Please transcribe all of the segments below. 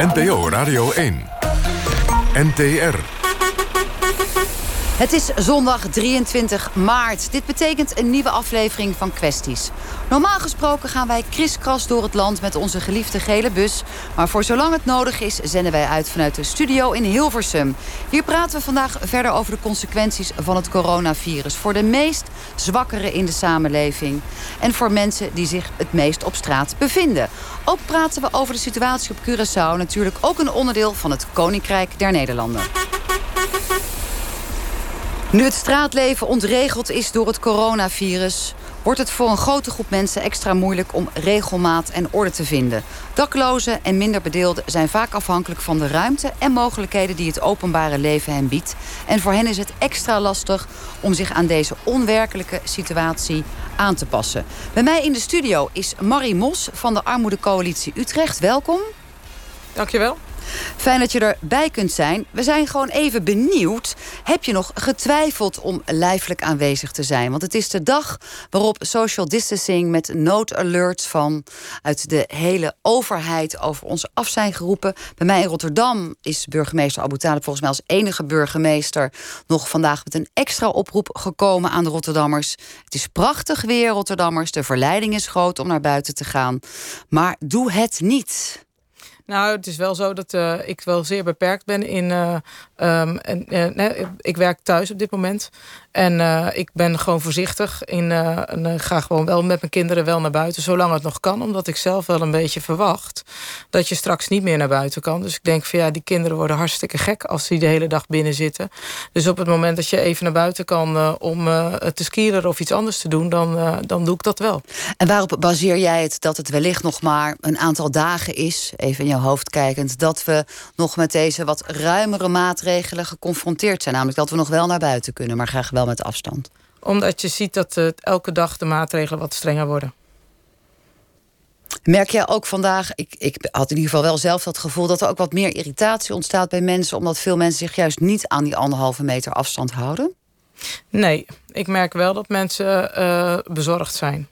NPO Radio 1. NTR. Het is zondag 23 maart. Dit betekent een nieuwe aflevering van Kwesties. Normaal gesproken gaan wij kriskras door het land met onze geliefde gele bus. Maar voor zolang het nodig is, zenden wij uit vanuit de studio in Hilversum. Hier praten we vandaag verder over de consequenties van het coronavirus. Voor de meest zwakkeren in de samenleving. En voor mensen die zich het meest op straat bevinden. Ook praten we over de situatie op Curaçao. Natuurlijk ook een onderdeel van het Koninkrijk der Nederlanden. Nu het straatleven ontregeld is door het coronavirus... wordt het voor een grote groep mensen extra moeilijk om regelmaat en orde te vinden. Daklozen en minder bedeelden zijn vaak afhankelijk van de ruimte... en mogelijkheden die het openbare leven hen biedt. En voor hen is het extra lastig om zich aan deze onwerkelijke situatie aan te passen. Bij mij in de studio is Marie Mos van de Armoedecoalitie Utrecht. Welkom. Dankjewel. Fijn dat je erbij kunt zijn. We zijn gewoon even benieuwd. Heb je nog getwijfeld om lijfelijk aanwezig te zijn? Want het is de dag waarop social distancing met noodalerts van uit de hele overheid over ons af zijn geroepen. Bij mij in Rotterdam is burgemeester Abu volgens mij als enige burgemeester nog vandaag met een extra oproep gekomen aan de Rotterdammers. Het is prachtig weer, Rotterdammers. De verleiding is groot om naar buiten te gaan. Maar doe het niet. Nou, het is wel zo dat uh, ik wel zeer beperkt ben in. Uh, um, en, nee, ik werk thuis op dit moment. En ik ben gewoon voorzichtig. In, en, ga gewoon wel met mijn kinderen wel naar buiten, zolang het nog kan. Omdat ik zelf wel een beetje verwacht dat je straks niet meer naar buiten kan. Dus ik denk van ja, die kinderen worden hartstikke gek als die de hele dag binnen zitten. Dus op het moment dat je even naar buiten kan om te skieren of iets anders te doen, dan, dan doe ik dat wel. En waarop baseer jij het dat het wellicht nog maar een aantal dagen is? Even in jouw hoofd kijkend, dat we nog met deze wat ruimere maatregelen geconfronteerd zijn. Namelijk dat we nog wel naar buiten kunnen, maar graag wel met afstand. Omdat je ziet dat uh, elke dag de maatregelen wat strenger worden. Merk jij ook vandaag, ik, ik had in ieder geval wel zelf dat gevoel... dat er ook wat meer irritatie ontstaat bij mensen... omdat veel mensen zich juist niet aan die anderhalve meter afstand houden? Nee, ik merk wel dat mensen uh, bezorgd zijn.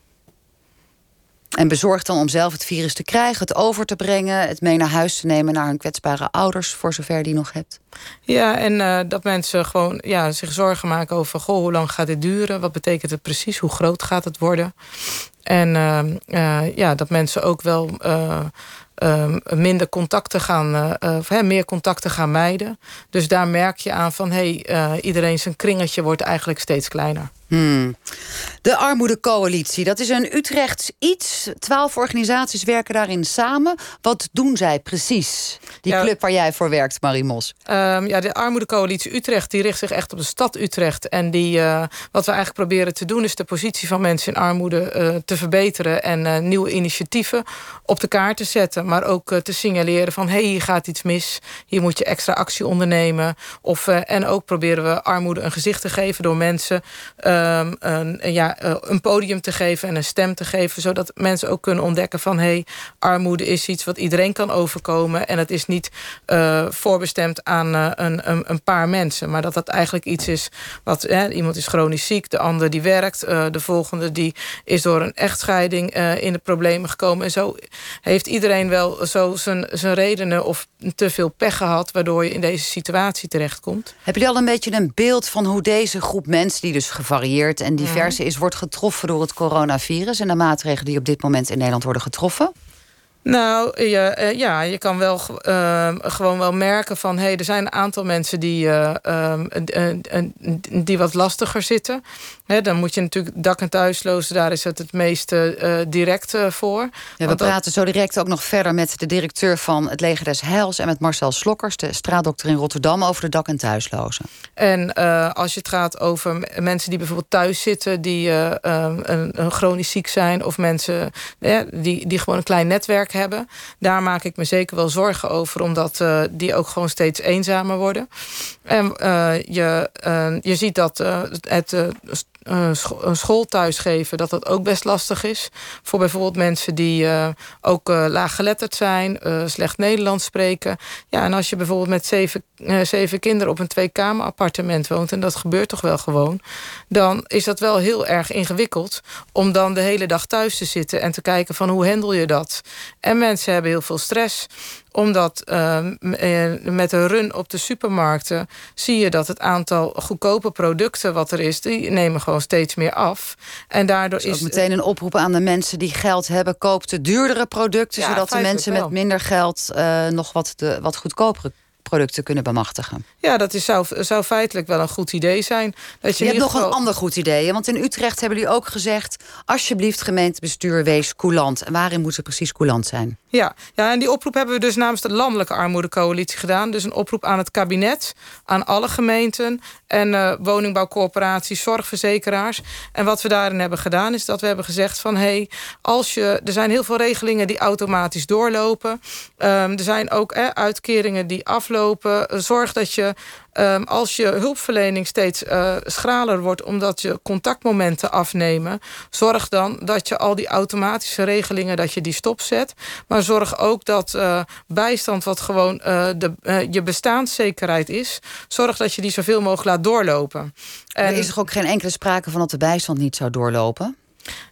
En bezorgd dan om zelf het virus te krijgen, het over te brengen, het mee naar huis te nemen naar hun kwetsbare ouders, voor zover die nog hebt. Ja, en uh, dat mensen gewoon ja, zich zorgen maken over: goh, hoe lang gaat dit duren? Wat betekent het precies? Hoe groot gaat het worden? En uh, uh, ja, dat mensen ook wel Ehm, minder contacten gaan, of, meer contacten gaan mijden. Dus daar merk je aan van hey, uh, iedereen zijn kringetje wordt eigenlijk steeds kleiner. Hmm. De Armoedecoalitie, dat is een Utrechts iets. Twaalf organisaties werken daarin samen. Wat doen zij precies? Die club waar jij voor werkt, Marie Mos. Um, ja, de Armoedecoalitie Utrecht die richt zich echt op de stad Utrecht. En die, uh, wat we eigenlijk proberen te doen... is de positie van mensen in armoede te verbeteren... en nieuwe initiatieven op de kaart te zetten maar ook eh, te signaleren van... hé, hey, hier gaat iets mis, hier moet je extra actie ondernemen. Of, en ook proberen we armoede een gezicht te geven... door mensen um, een, ja, uh, een podium te geven en een stem te geven... zodat mensen ook kunnen ontdekken van... hé, hey, armoede is iets wat iedereen kan overkomen... en het is niet uh, voorbestemd aan een, een, een, paar mensen... maar dat dat eigenlijk iets is wat... iemand is chronisch ziek, de ander die werkt... de volgende die is door een echtscheiding in de problemen gekomen. En zo heeft iedereen wel zo zijn, zijn redenen of te veel pech gehad... waardoor je in deze situatie terechtkomt. Hebben jullie al een beetje een beeld van hoe deze groep mensen... die dus gevarieerd en divers is, wordt getroffen door het coronavirus... en de maatregelen die op dit moment in Nederland worden getroffen? Nou, je, eh, ja, je kan wel uh, gewoon wel merken van... hé, hey, er zijn een aantal mensen die, uh, die wat lastiger zitten. dan moet je natuurlijk dak- en thuislozen, daar is het het meest direct voor. Ja, we praten zo direct ook nog verder met de directeur van het Leger des Heils... en met Marcel Slokkers, de straatdokter in Rotterdam... over de dak- en thuislozen. En als je het gaat over mensen die bijvoorbeeld thuis zitten... die ehm, een, een chronisch ziek zijn of mensen die, die gewoon een klein netwerk hebben. Daar maak ik me zeker wel zorgen over, omdat uh, die ook gewoon steeds eenzamer worden. En uh, je, uh, je ziet dat het uh, school thuisgeven, dat dat ook best lastig is. Voor bijvoorbeeld mensen die uh, ook uh, laaggeletterd zijn, slecht Nederlands spreken. Ja, en als je bijvoorbeeld met zeven, zeven kinderen op een tweekamer appartement woont, en dat gebeurt toch wel gewoon, dan is dat wel heel erg ingewikkeld om dan de hele dag thuis te zitten en te kijken van hoe handel je dat. En mensen hebben heel veel stress Omdat ehm, met de run op de supermarkten zie je dat het aantal goedkope producten wat er is, die nemen gewoon steeds meer af. En daardoor is. meteen een oproep aan de mensen die geld hebben, koop de duurdere producten, zodat de mensen met minder geld nog wat, de, wat goedkopere producten kunnen bemachtigen. Ja, dat is, zou, zou feitelijk wel een goed idee zijn. Dat je, je hebt nog een ander goed idee. Want in Utrecht hebben jullie ook gezegd... alsjeblieft gemeentebestuur, wees coulant. En waarin moet ze precies coulant zijn? Ja, ja, en die oproep hebben we dus namens de Landelijke Armoedecoalitie gedaan. Dus een oproep aan het kabinet, aan alle gemeenten... en uh, woningbouwcorporaties, zorgverzekeraars. En wat we daarin hebben gedaan is dat we hebben gezegd van... hey, als je, er zijn heel veel regelingen die automatisch doorlopen. Um, er zijn ook eh, uitkeringen die aflopen. Zorg dat je Ehm, als je hulpverlening steeds uh, schraler wordt omdat je contactmomenten afnemen, zorg dan dat je al die automatische regelingen dat je die stopzet. Maar zorg ook dat uh, bijstand, wat gewoon uh, de, je bestaanszekerheid is, zorg dat je die zoveel mogelijk laat doorlopen. En, er is er ook geen enkele sprake van dat de bijstand niet zou doorlopen?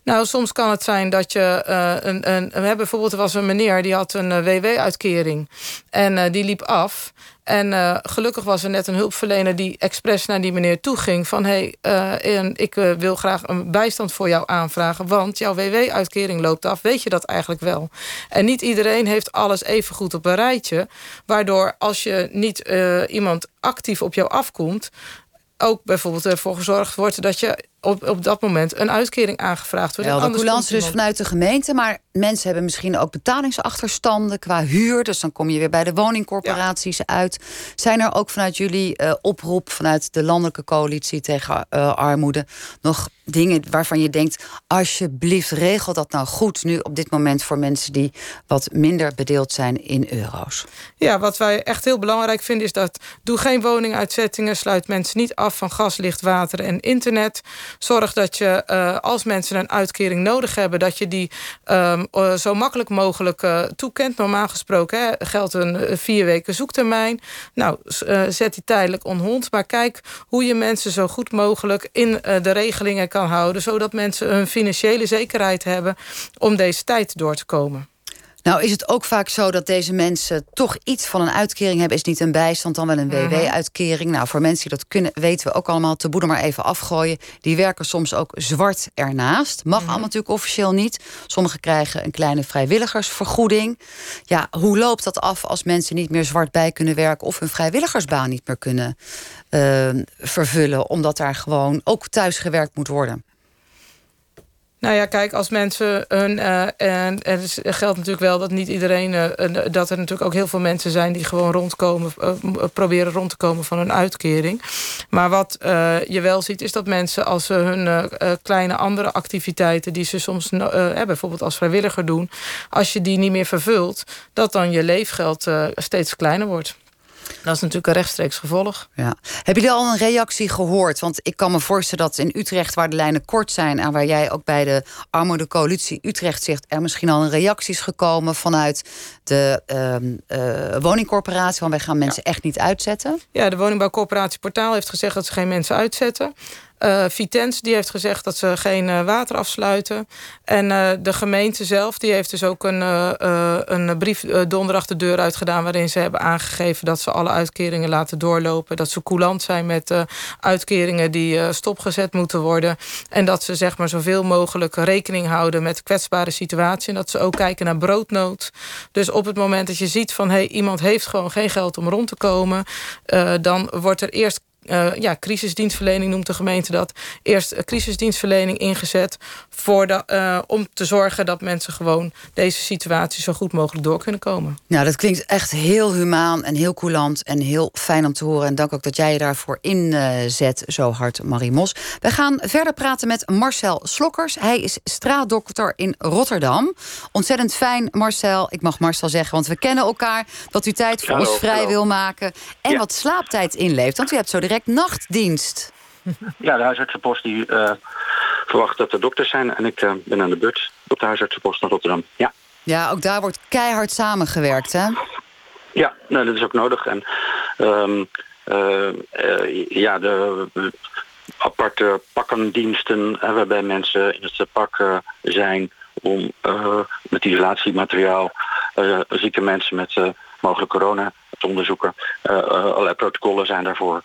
Nou, soms kan het zijn dat je een, een. We hebben bijvoorbeeld, er was een meneer die had een WW-uitkering. En die liep af. En gelukkig was er net een hulpverlener die expres naar die meneer toe ging. Van hé, hey, ik wil graag een bijstand voor jou aanvragen. Want jouw WW-uitkering loopt af. Weet je dat eigenlijk wel? En niet iedereen heeft alles even goed op een rijtje. Waardoor als je niet iemand actief op jou afkomt ook bijvoorbeeld ervoor gezorgd wordt dat je op, op dat moment een uitkering aangevraagd wordt. De coulance dus vanuit de gemeente, maar mensen hebben misschien ook betalingsachterstanden qua huur. Dus dan kom je weer bij de woningcorporaties uit. Zijn er ook vanuit jullie uh, oproep, vanuit de landelijke coalitie tegen uh, armoede, nog dingen waarvan je denkt: alsjeblieft, regel dat nou goed nu op dit moment voor mensen die wat minder bedeeld zijn in euro's? Ja, wat wij echt heel belangrijk vinden is dat doe geen woninguitzettingen, sluit mensen niet af van gas, licht, water en internet. Zorg dat je uh, als mensen een uitkering nodig hebben, dat je die um, zo makkelijk mogelijk uh, toekent. Normaal gesproken hè, geldt een vier weken zoektermijn. Nou, zet die tijdelijk onhond. Maar kijk hoe je mensen zo goed mogelijk in de regelingen kan houden, zodat mensen een financiële zekerheid hebben om deze tijd door te komen. Nou is het ook vaak zo dat deze mensen toch iets van een uitkering hebben. Is niet een bijstand, dan wel een mhm. WW-uitkering. Nou, voor mensen die dat kunnen, weten we ook allemaal... te boede maar even afgooien. Die werken soms ook zwart ernaast. Mag mm allemaal natuurlijk officieel niet. Sommigen krijgen een kleine vrijwilligersvergoeding. Ja, hoe loopt dat af als mensen niet meer zwart bij kunnen werken... of hun vrijwilligersbaan niet meer kunnen uh, vervullen... omdat daar gewoon ook thuis gewerkt moet worden? Nou ja, kijk, als mensen hun. Uh, en het geldt natuurlijk wel dat niet iedereen. Uh, dat er natuurlijk ook heel veel mensen zijn die gewoon rondkomen. Proberen rond te komen van hun uitkering. Maar wat je wel ziet, is dat mensen als ze hun kleine andere activiteiten. die ze soms bijvoorbeeld als vrijwilliger doen. als je die niet meer vervult, dat dan je leefgeld steeds kleiner wordt. Dat is natuurlijk een rechtstreeks gevolg. Ja. Hebben jullie al een reactie gehoord? Want ik kan me voorstellen dat in Utrecht, waar de lijnen kort zijn... en waar jij ook bij de Armoede Coalitie Utrecht zegt... er misschien al een reactie is gekomen vanuit de uh, woningcorporatie... van wij gaan mensen echt niet uitzetten? Ja, de woningbouwcorporatie Portaal heeft gezegd dat ze geen mensen uitzetten. Uh, Vitens die heeft gezegd dat ze geen uh, water afsluiten. En uh, de gemeente zelf die heeft dus ook een, een brief donderdag de deur uitgedaan... waarin ze hebben aangegeven dat ze alle uitkeringen laten doorlopen. Dat ze coulant zijn met uitkeringen die stopgezet moeten worden. En dat ze zeg maar zoveel mogelijk rekening houden met kwetsbare situatie. En dat ze ook kijken naar broodnood. Dus op het moment dat je ziet van... Hey, iemand heeft gewoon geen geld om rond te komen... dan wordt er eerst uh, ja, crisisdienstverlening noemt de gemeente dat. Eerst crisisdienstverlening ingezet voor de, uh, om te zorgen dat mensen gewoon deze situatie zo goed mogelijk door kunnen komen. Nou, dat klinkt echt heel humaan en heel coulant en heel fijn om te horen. En dank ook dat jij je daarvoor inzet, zo hard, Marie Mos. We gaan verder praten met Marcel Slokkers. Hij is straatdokter in Rotterdam. Ontzettend fijn, Marcel. Ik mag Marcel zeggen, want we kennen elkaar. Dat u tijd voor ons vrij wil maken en wat slaaptijd inleeft. Want u hebt zo direct nachtdienst. Ja, de huisartsenpost die uh, verwacht dat er dokters zijn. En ik uh, ben aan de beurt op de huisartsenpost naar Rotterdam. Ja. ja, ook daar wordt keihard samengewerkt, hè? Ja, nou, dat is ook nodig. En um, uh, ja, de aparte pakkendiensten... waarbij mensen in het pak zijn om met isolatiemateriaal zieke mensen met mogelijk corona te onderzoeken. allerlei protocollen zijn daarvoor.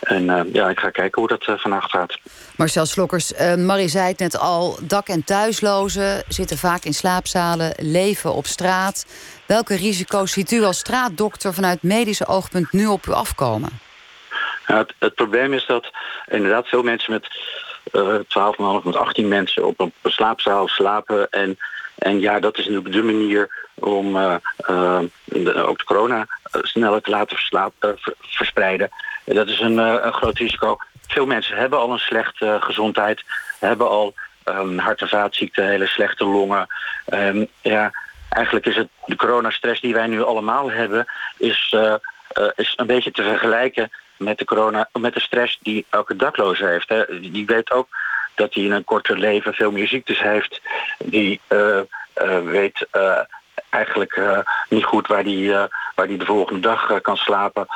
En ja, ik ga kijken hoe dat uh, vannacht gaat. Marcel Slokkers, uh, Marie zei het net al... dak- en thuislozen zitten vaak in slaapzalen, leven op straat. Welke risico's ziet u als straatdokter vanuit medische oogpunt nu op u afkomen? het, het, probleem is dat inderdaad veel mensen met uh, 12,5 met 18 mensen op een slaapzaal slapen. En, en ja, dat is natuurlijk de manier om de, ook de corona sneller te laten verspreiden. Dat is een, een groot risico. Veel mensen hebben al een slechte gezondheid, hebben al um, hart- en vaatziekten, hele slechte longen. Um, ja, eigenlijk is het de coronastress die wij nu allemaal hebben, is, uh, is een beetje te vergelijken met de, corona, met de stress die elke dakloze heeft. Hè. Die weet ook dat hij in een korter leven veel meer ziektes heeft. Die weet eigenlijk niet goed waar die, waar die de volgende dag kan slapen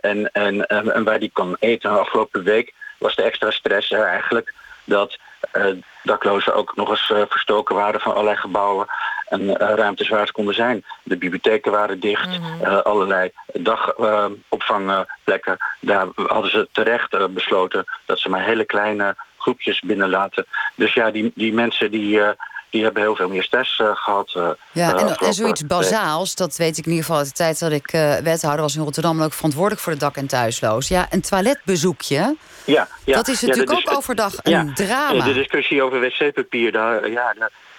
en, en, en waar die kan eten. De afgelopen week was de extra stress er eigenlijk dat daklozen ook nog eens verstoken waren van allerlei gebouwen en ruimtes waar ze konden zijn. De bibliotheken waren dicht, mm -hmm. uh, allerlei dagopvangplekken. Daar hadden ze terecht besloten dat ze maar hele kleine groepjes binnenlaten. Dus ja, die, die mensen die die hebben heel veel meer stress uh, gehad. Uh, ja, en, en zoiets bazaals, dat weet ik in ieder geval uit de tijd dat ik wethouder was in Rotterdam... en ook verantwoordelijk voor de dak- en thuisloos. Ja, een toiletbezoekje, ja, ja, dat is natuurlijk ja, ook overdag een drama. De discussie over wc-papier, daar, ja,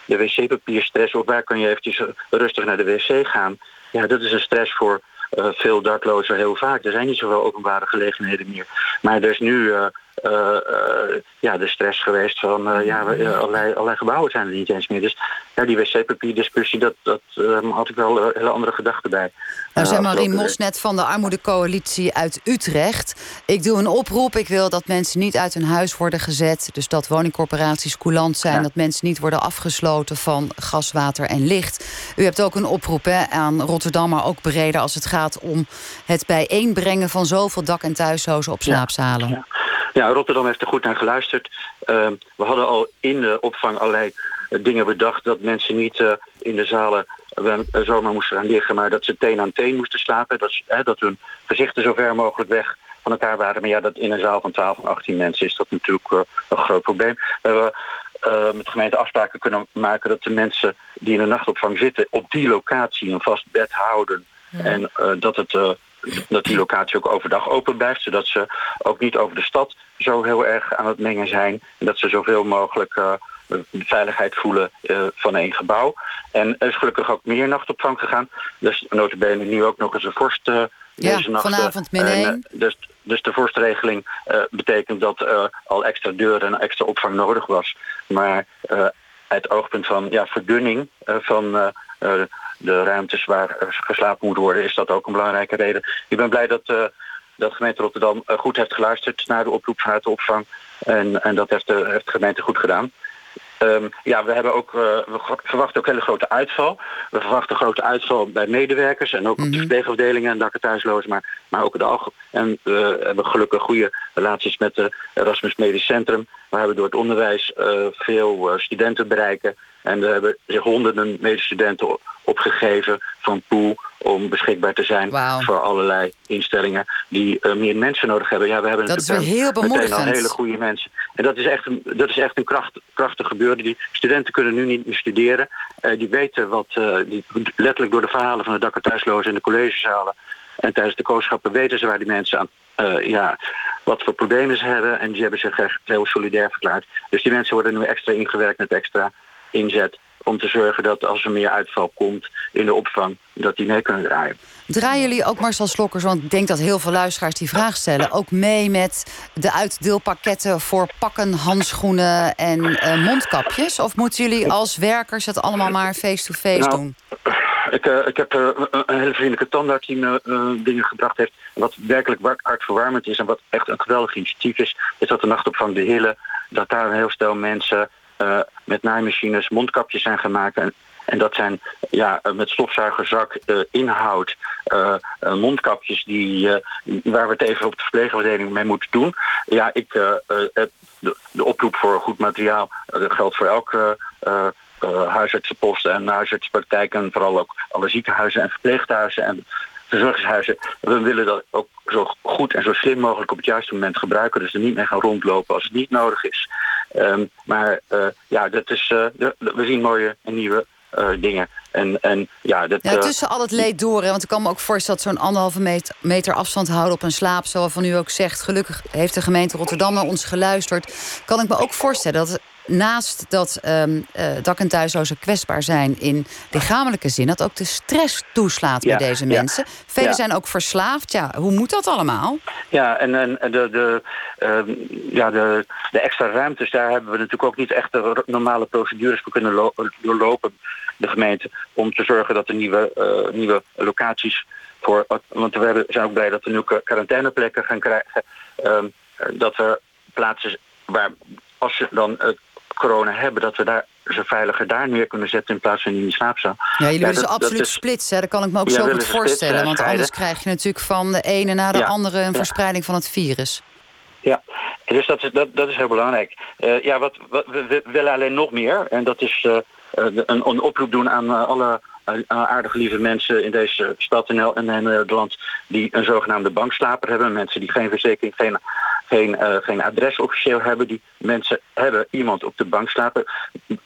de wc-papierstress... of waar kan je eventjes rustig naar de wc gaan... ja, dat is een stress voor uh, veel daklozen heel vaak. Er zijn niet zoveel openbare gelegenheden meer. Maar er is nu uh, ja, de stress geweest van... ja, allerlei, allerlei gebouwen zijn er niet eens meer. Dus ja, die wc-papierdiscussie, dat, dat had ik wel hele andere gedachten bij. Nou, zeg Marien Mosnet van de Armoedecoalitie uit Utrecht. Ik doe een oproep. Ik wil dat mensen niet uit hun huis worden gezet. Dus dat woningcorporaties coulant zijn. Ja. Dat mensen niet worden afgesloten van gas, water en licht. U hebt ook een oproep hè, aan Rotterdam, maar ook breder... als het gaat om het bijeenbrengen van zoveel dak- en thuislozen op slaapzalen. Ja, ja. Ja, Rotterdam heeft er goed naar geluisterd. Uh, we hadden al in de opvang allerlei dingen bedacht... dat mensen niet uh, in de zalen we zomaar moesten gaan liggen, maar dat ze teen aan teen moesten slapen. Dat, hè, dat hun gezichten zo ver mogelijk weg van elkaar waren. Maar ja, dat in een zaal van 12 of 18 mensen is dat natuurlijk een groot probleem. We hebben met de gemeente afspraken kunnen maken dat de mensen die in de nachtopvang zitten op die locatie een vast bed houden. Ja. En uh, dat het dat die locatie ook overdag open blijft, zodat ze ook niet over de stad zo heel erg aan het mengen zijn. En dat ze zoveel mogelijk uh, de veiligheid voelen uh, van één gebouw. En er is gelukkig ook meer nachtopvang gegaan. Dus notabene nu ook nog eens een vorst uh, ja, deze nacht. vanavond min één. Dus, dus de vorstregeling betekent dat al extra deuren en extra opvang nodig was. Maar het oogpunt van ja, verdunning van de ruimtes waar geslapen moet worden, is dat ook een belangrijke reden. Ik ben blij dat, uh, dat de gemeente Rotterdam uh, goed heeft geluisterd naar de oproep vanuit de opvang. En, en dat heeft de, heeft de gemeente goed gedaan. Um, ja, we, hebben ook, uh, we verwachten ook hele grote uitval. We verwachten grote uitval bij medewerkers en ook mm -hmm. op de verpleegafdelingen en dakken thuislozen, maar, maar ook de algemeen. En we hebben gelukkig goede relaties met het Erasmus Medisch Centrum. We hebben door het onderwijs uh, veel uh, studenten bereiken. En er hebben zich honderden medestudenten opgegeven van Poel om beschikbaar te zijn wow. voor allerlei instellingen die uh, meer mensen nodig hebben. Ja, we hebben dat is heel bemoedigend. al hele goede mensen. En dat is echt een, dat is echt een kracht, krachtig gebeuren. Die studenten kunnen nu niet meer studeren. Uh, die weten wat, uh, die, letterlijk door de verhalen van de dak- en thuislozen in de collegezalen en tijdens de kooschappen weten ze waar die mensen aan, uh, ja, wat voor problemen ze hebben. En die hebben zich echt heel solidair verklaard. Dus die mensen worden nu extra ingewerkt met extra inzet om te zorgen dat als er meer uitval komt in de opvang, dat die mee kunnen draaien. Draaien jullie ook, Marcel Slokkers, want ik denk dat heel veel luisteraars die vraag stellen... ook mee met de uitdeelpakketten voor pakken, handschoenen en uh, mondkapjes? Of moeten jullie als werkers het allemaal maar face-to-face nou, doen? Ik, uh, ik heb uh, een hele vriendelijke tandarts die me dingen gebracht heeft... wat werkelijk hartverwarmend is en wat echt een geweldig initiatief is... is dat de nachtopvang de Hille, dat daar een heel stel mensen... Uh, met naaimachines mondkapjes zijn gemaakt. En, en dat zijn ja, met stofzuigerzak uh, inhoud mondkapjes die, waar we het even op de verpleegafdeling mee moeten doen. Ja, ik, de, de, oproep voor goed materiaal geldt voor elke huisartsenposten en huisartsenpraktijken... en vooral ook alle ziekenhuizen en verpleeghuizen en verzorgingshuizen. We willen dat ook zo goed en zo slim mogelijk op het juiste moment gebruiken. Dus er niet mee gaan rondlopen als het niet nodig is. Ehm, maar ja, dat is, we zien mooie en nieuwe uh, dingen. En, en, ja, dat, ja, tussen al het leed door. Hè, want ik kan me ook voorstellen dat zo'n anderhalve meter, meter afstand houden op een slaap, zoals van u ook zegt. Gelukkig heeft de gemeente Rotterdam naar ons geluisterd. Kan ik me ook voorstellen dat naast dat um, uh, dak- en thuislozen kwetsbaar zijn in lichamelijke zin, dat ook de stress toeslaat bij deze mensen. Velen zijn ook verslaafd. Ja, hoe moet dat allemaal? Ja, en, en de, de, uh, ja, de, de extra ruimtes, daar hebben we natuurlijk ook niet echt de normale procedures voor kunnen doorlopen, de gemeente, om te zorgen dat er nieuwe, uh, nieuwe locaties voor. Want we hebben, zijn ook blij dat we nu quarantaineplekken gaan krijgen. Uh, dat er plaatsen waar als je dan corona hebben, dat we daar ze veiliger daar neer kunnen zetten in plaats van in die slaapzaal. Ja, jullie willen ze absoluut is, splitsen. Dat kan ik me ook zo goed voorstellen. Want anders krijg je natuurlijk van de ene naar de andere een verspreiding van het virus. Ja, dus dat is, dat, dat is heel belangrijk. Uh, ja, wat, wat, we, willen alleen nog meer. En dat is uh, een, een, oproep doen aan alle aardige lieve mensen in deze stad en in Nederland die een zogenaamde bankslaper hebben. Mensen die geen verzekering, geen geen, uh, geen adres officieel hebben. Die mensen hebben iemand op de bank slapen.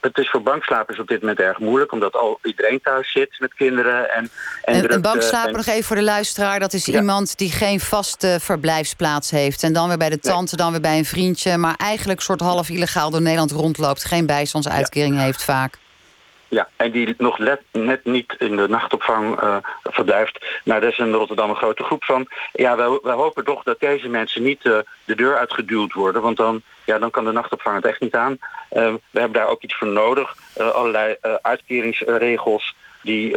Het is voor bankslapers op dit moment erg moeilijk... omdat al iedereen thuis zit met kinderen. En, en, en een bankslaper, nog even voor de luisteraar... dat is iemand die geen vaste verblijfsplaats heeft. En dan weer bij de tante, dan weer bij een vriendje... maar eigenlijk soort half illegaal door Nederland rondloopt. Geen bijstandsuitkering ja. heeft vaak. Ja, en die nog net niet in de nachtopvang uh, verblijft. Nou, daar is in Rotterdam een grote groep van. Ja, wij, wij hopen toch dat deze mensen niet uh, de deur uitgeduwd worden. Want dan, ja, dan kan de nachtopvang het echt niet aan. Uh, we hebben daar ook iets voor nodig. allerlei uitkeringsregels die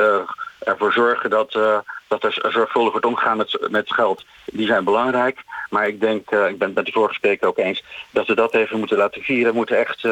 ervoor zorgen dat, dat er zorgvuldig wordt omgegaan met, met geld. Die zijn belangrijk. Maar ik denk, ik ben het met de vorige spreker ook eens... dat we dat even moeten laten vieren. We moeten echt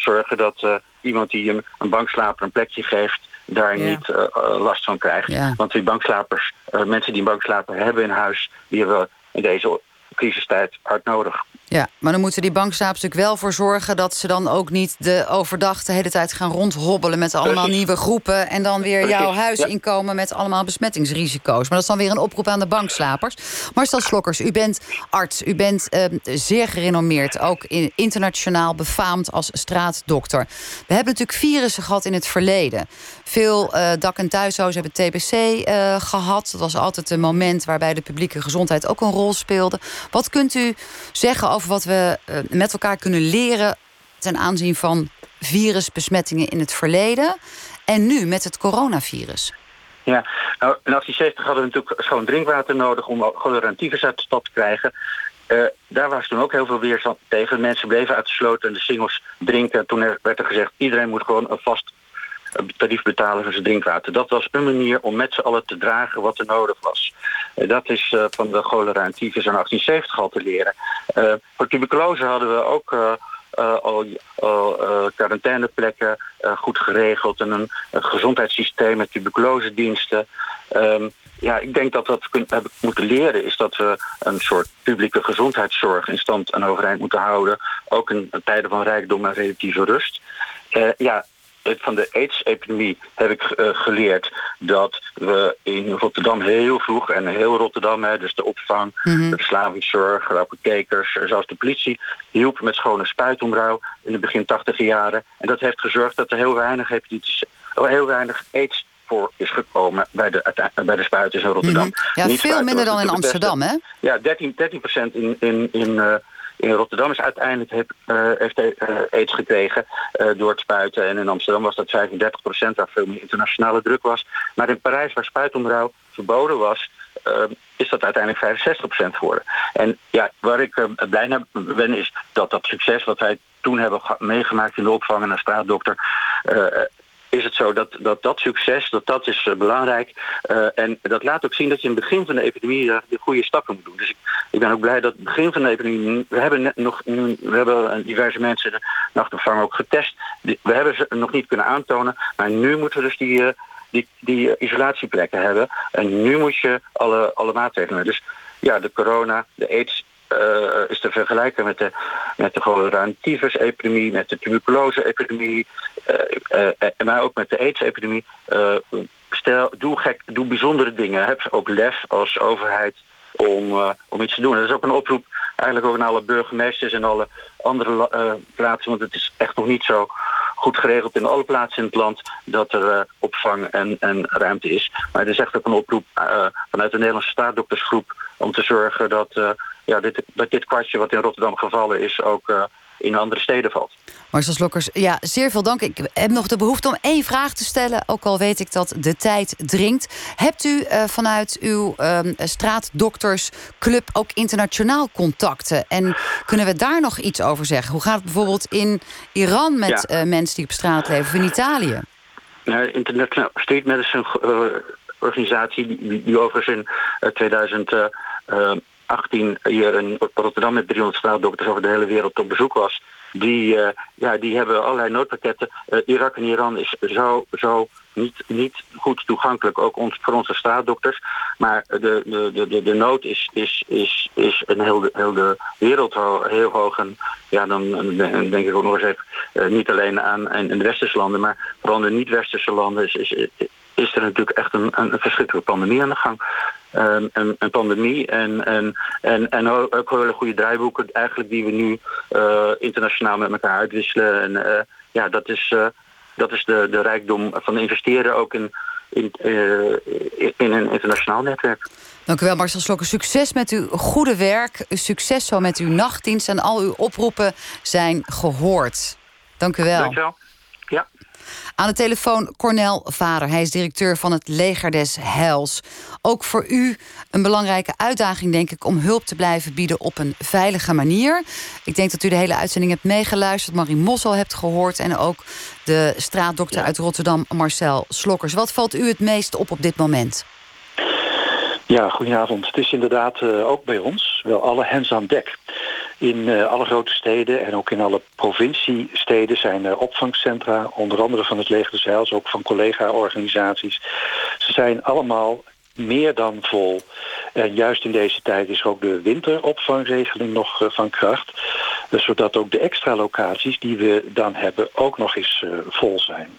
zorgen dat uh, iemand die een, een bankslaper een plekje geeft, daar niet uh, last van krijgt. Ja. Want die bankslapers, mensen die een bankslaper hebben in huis, die hebben we in deze crisistijd hard nodig. Ja, maar dan moeten die bankslapers natuurlijk wel voor zorgen... dat ze dan ook niet de overdag de hele tijd gaan rondhobbelen... met allemaal nieuwe groepen en dan weer jouw huis inkomen... met allemaal besmettingsrisico's. Maar dat is dan weer een oproep aan de bankslapers. Marcel Slokkers, u bent arts. U bent uh, zeer gerenommeerd, ook in, internationaal befaamd als straatdokter. We hebben natuurlijk virussen gehad in het verleden. Veel uh, dak- en thuishuizen hebben TBC eh, gehad. Dat was altijd een moment waarbij de publieke gezondheid ook een rol speelde. Wat kunt u zeggen wat we uh, met elkaar kunnen leren ten aanzien van virusbesmettingen in het verleden en nu met het coronavirus? Ja, nou, in 1870 hadden we natuurlijk schoon drinkwater nodig om cholera uit de stad te krijgen. Uh, daar was toen ook heel veel weerstand tegen. Mensen bleven uitgesloten en de singles drinken. Toen werd er gezegd, iedereen moet gewoon een vast tarief betalen voor zijn drinkwater. Dat was een manier om met z'n allen te dragen wat er nodig was. Uh, dat is uh, van de cholera en tyfus in 1870 al te leren. Voor tuberculose hadden we ook al, quarantaineplekken goed geregeld... en een, gezondheidssysteem met tuberculosediensten... Um, ja, ik denk dat wat we hebben moeten leren is dat we een soort publieke gezondheidszorg in stand en overeind moeten houden. Ook in tijden van rijkdom en relatieve rust. Ja, van de AIDS-epidemie heb ik uh, geleerd dat we in Rotterdam heel vroeg, en heel Rotterdam, hè, dus de opvang, mm -hmm. de verslavingszorg, de apothekers, zelfs de politie, hielp met schone spuitombrouw in de begin tachtige jaren. En dat heeft gezorgd dat er heel weinig hepatitis, heel weinig AIDS voor is gekomen bij de, bij de spuiters in Rotterdam. Mm -hmm. Ja, Niet veel minder dan in Amsterdam, hè? Ja, 13, 13% in, in, in uh, in Rotterdam is uiteindelijk heb, uh, heeft uh, aids gekregen uh, door het spuiten. En in Amsterdam was dat 35 procent, waar veel meer internationale druk was. Maar in Parijs, waar spuitomrouw verboden was, is dat uiteindelijk 65 procent geworden. En ja, waar ik blij naar ben, is dat dat succes wat wij toen hebben meegemaakt in de opvang en straatdokter is het zo dat dat, dat succes, dat dat is uh, belangrijk. Uh, en dat laat ook zien dat je in het begin van de epidemie uh, de goede stappen moet doen. Dus ik, ik ben ook blij dat het begin van de epidemie... We hebben, net nog, we hebben diverse mensen de nachtopvang ook getest. We hebben ze nog niet kunnen aantonen. Maar nu moeten we dus die, die, die isolatieplekken hebben. En nu moet je alle, alle maatregelen. Dus ja, de corona, de aids is te vergelijken met de, met de cholera- epidemie met de tuberculose-epidemie. Maar ook met de AIDS-epidemie. stel, doe, gek, doe bijzondere dingen. Heb ook lef als overheid om, om iets te doen. dat is ook een oproep eigenlijk ook aan alle burgemeesters en alle andere plaatsen. Want het is echt nog niet zo goed geregeld in alle plaatsen in het land dat er opvang en, en ruimte is. Maar het is echt ook een oproep vanuit de Nederlandse staatdoktersgroep om te zorgen dat, ja, dit, dat dit kwartje wat in Rotterdam gevallen is ook in andere steden valt. Marcel Slokkers, ja, zeer veel dank. Ik heb nog de behoefte om één vraag te stellen, ook al weet ik dat de tijd dringt. Hebt u uh, vanuit uw uh, straatdoktersclub ook internationaal contacten? En kunnen we daar nog iets over zeggen? Hoe gaat het bijvoorbeeld in Iran met ja. uh, mensen die op straat leven, of in Italië? Nou, International Street Medicine uh, organisatie, die, die overigens in 2000 18 hier in Rotterdam met 300 straatdokters over de hele wereld op bezoek was. Die, uh, ja, die hebben allerlei noodpakketten. Uh, Irak en Iran is zo, zo niet, niet goed toegankelijk, ook ons, voor onze straatdokters. Maar de, de, de, de nood is, is, is, is een heel de, heel de wereld heel hoog. En ja, dan denk ik ook nog eens even, uh, niet alleen aan in de westerse landen, maar vooral in de niet-westerse landen is, is, is er natuurlijk echt een, een verschrikkelijke pandemie aan de gang. Um, een, een, pandemie en, en, en, en ook hele goede draaiboeken eigenlijk die we nu uh, internationaal met elkaar uitwisselen. En uh, ja, dat is, uh, dat is de, de rijkdom van investeren ook in, in, in een internationaal netwerk. Dank u wel, Marcel Slokker. Succes met uw goede werk. Succes zo met uw nachtdienst. En al uw oproepen zijn gehoord. Dank u wel. Dank u wel. Aan de telefoon Cornel Vader. Hij is directeur van het Leger des Heils. Ook voor u een belangrijke uitdaging, denk ik, om hulp te blijven bieden op een veilige manier. Ik denk dat u de hele uitzending hebt meegeluisterd, Marie Mossel hebt gehoord en ook de straatdokter uit Rotterdam, Marcel Slokkers. Wat valt u het meest op op dit moment? Ja, goedenavond. Het is inderdaad uh, ook bij ons wel alle hens aan dek. In uh, alle grote steden en ook in alle provinciesteden zijn er opvangcentra, onder andere van het Leger des ook van collega-organisaties. Ze zijn allemaal meer dan vol. En juist in deze tijd is ook de winteropvangregeling nog uh, van kracht. Dus zodat ook de extra locaties die we dan hebben ook nog eens vol zijn.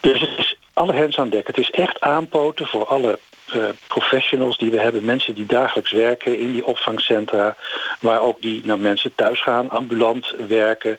Dus het is alle hens aan dek. Het is echt aanpoten voor alle uh, professionals die we hebben. Mensen die dagelijks werken in die opvangcentra. Waar ook die naar mensen thuis gaan, ambulant werken.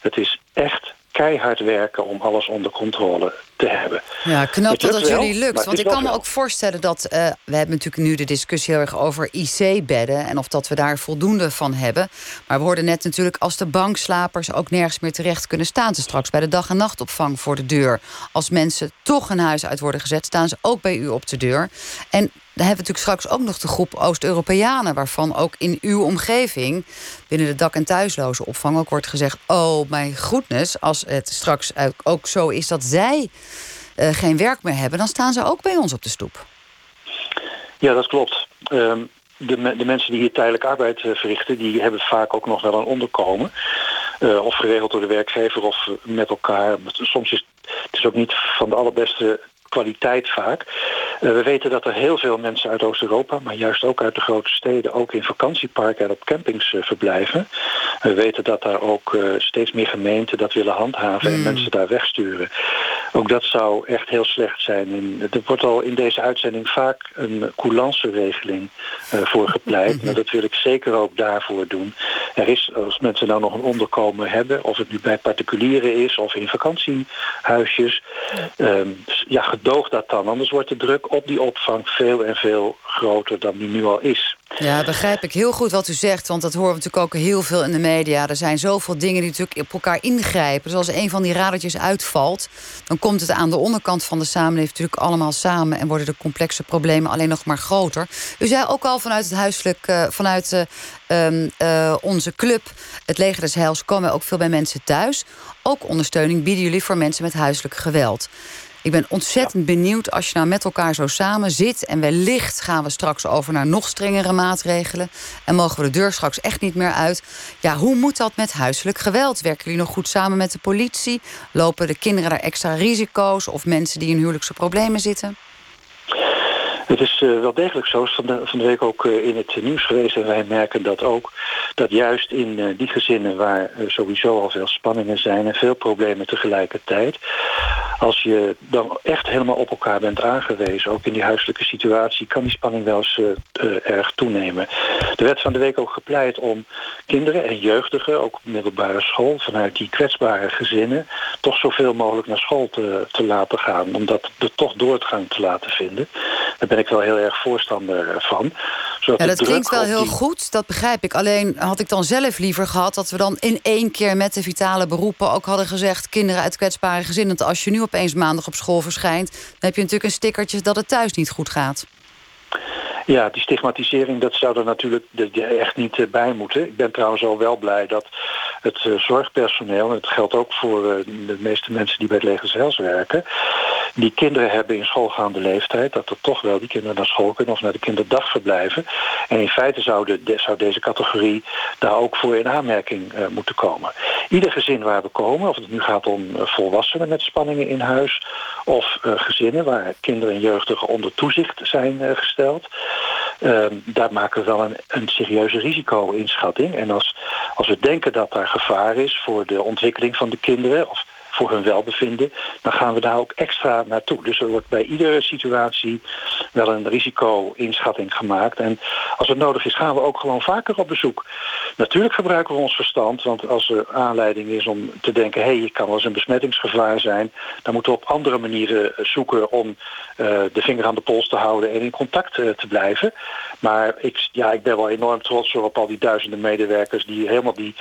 Het is echt keihard werken om alles onder controle te hebben. Ja, knap dat dat jullie lukt. Want ik kan me ook voorstellen dat... Uh, we hebben natuurlijk nu de discussie heel erg over IC-bedden... en of dat we daar voldoende van hebben. Maar we hoorden net natuurlijk als de bankslapers... ook nergens meer terecht kunnen staan. Ze straks bij de dag- en nachtopvang voor de deur. Als mensen toch een huis uit worden gezet... staan ze ook bij u op de deur. En dan hebben we natuurlijk straks ook nog de groep Oost-Europeanen... waarvan ook in uw omgeving, binnen de dak- en thuisloze opvang... ook wordt gezegd, oh mijn goedness, als het straks ook zo is dat zij geen werk meer hebben... dan staan ze ook bij ons op de stoep. Ja, dat klopt. Um, de, de, mensen die hier tijdelijk arbeid uh, verrichten... die hebben vaak ook nog wel een onderkomen. Uh, of geregeld door de werkgever of met elkaar. Soms is het is ook niet van de allerbeste kwaliteit vaak. Uh, we weten dat er heel veel mensen uit Oost-Europa, maar juist ook uit de grote steden, ook in vakantieparken en op campings uh, verblijven. We weten dat daar ook uh, steeds meer gemeenten dat willen handhaven mm. en mensen daar wegsturen. Ook dat zou echt heel slecht zijn. En er wordt al in deze uitzending vaak een coulance-regeling voor gepleit. Mm -hmm. dat wil ik zeker ook daarvoor doen. Er is, als mensen nou nog een onderkomen hebben, of het nu bij particulieren is of in vakantiehuisjes, ja, gedoog dat dan. Anders wordt de druk op die opvang veel en veel groter dan die nu al is. Ja, begrijp ik heel goed wat u zegt. Want dat horen we natuurlijk ook heel veel in de media. Er zijn zoveel dingen die natuurlijk op elkaar ingrijpen. Zoals een van die radertjes uitvalt... dan komt het aan de onderkant van de samenleving natuurlijk allemaal samen... en worden de complexe problemen alleen nog maar groter. U zei ook al vanuit het huiselijk... Uh, vanuit uh, uh, onze club, het Leger des Heils... komen ook veel bij mensen thuis. Ook ondersteuning bieden jullie voor mensen met huiselijk geweld. Ik ben ontzettend benieuwd als je nou met elkaar zo samen zit... en wellicht gaan we straks over naar nog strengere maatregelen... en mogen we de deur straks echt niet meer uit. Ja, hoe moet dat met huiselijk geweld? Werken jullie nog goed samen met de politie? Lopen de kinderen daar extra risico's... of mensen die in huwelijkse problemen zitten? Het is uh, wel degelijk zo. is van de, van de week ook uh, in het nieuws geweest. En wij merken dat ook. Dat juist in uh, die gezinnen waar sowieso al veel spanningen zijn. En veel problemen tegelijkertijd. Als je dan echt helemaal op elkaar bent aangewezen. Ook in die huiselijke situatie. Kan die spanning wel eens erg toenemen. Er werd van de week ook gepleit om kinderen en jeugdigen. Ook middelbare school. Vanuit die kwetsbare gezinnen. Toch zoveel mogelijk naar school te, te laten gaan. Om dat er toch doortgang te laten vinden. Daar ben ik wel heel erg voorstander van. ja, dat klinkt wel heel goed, dat begrijp ik. Alleen had ik dan zelf liever gehad dat we dan in één keer met de vitale beroepen ook hadden gezegd: kinderen uit kwetsbare gezinnen. Want als je nu opeens maandag op school verschijnt, dan heb je natuurlijk een stickertje dat het thuis niet goed gaat. Ja, die stigmatisering, dat zou er natuurlijk echt niet eh, bij moeten. Ik ben trouwens al wel blij dat het eh, zorgpersoneel... en het geldt ook voor eh, de meeste mensen die bij het leger werken... die kinderen hebben in schoolgaande leeftijd... dat er toch wel die kinderen naar school kunnen of naar de kinderdagverblijven. En in feite zou, zou deze categorie daar ook voor in aanmerking moeten komen. Ieder gezin waar we komen, of het nu gaat om volwassenen met spanningen in huis... of gezinnen waar kinderen en jeugdigen onder toezicht zijn gesteld... Ehm, daar maken we wel een, een serieuze risico-inschatting. En als, als we denken dat daar gevaar is voor de ontwikkeling van de kinderen... of voor hun welbevinden, dan gaan we daar ook extra naartoe. Dus er wordt bij iedere situatie wel een risico-inschatting gemaakt. En als het nodig is, gaan we ook gewoon vaker op bezoek. Natuurlijk gebruiken we ons verstand, want als er aanleiding is om te denken... hé, hey, je kan wel eens een besmettingsgevaar zijn... dan moeten we op andere manieren zoeken om uh, de vinger aan de pols te houden... en in contact uh, te blijven. Maar ik, ja, ik ben wel enorm trots op al die duizenden medewerkers... die helemaal die,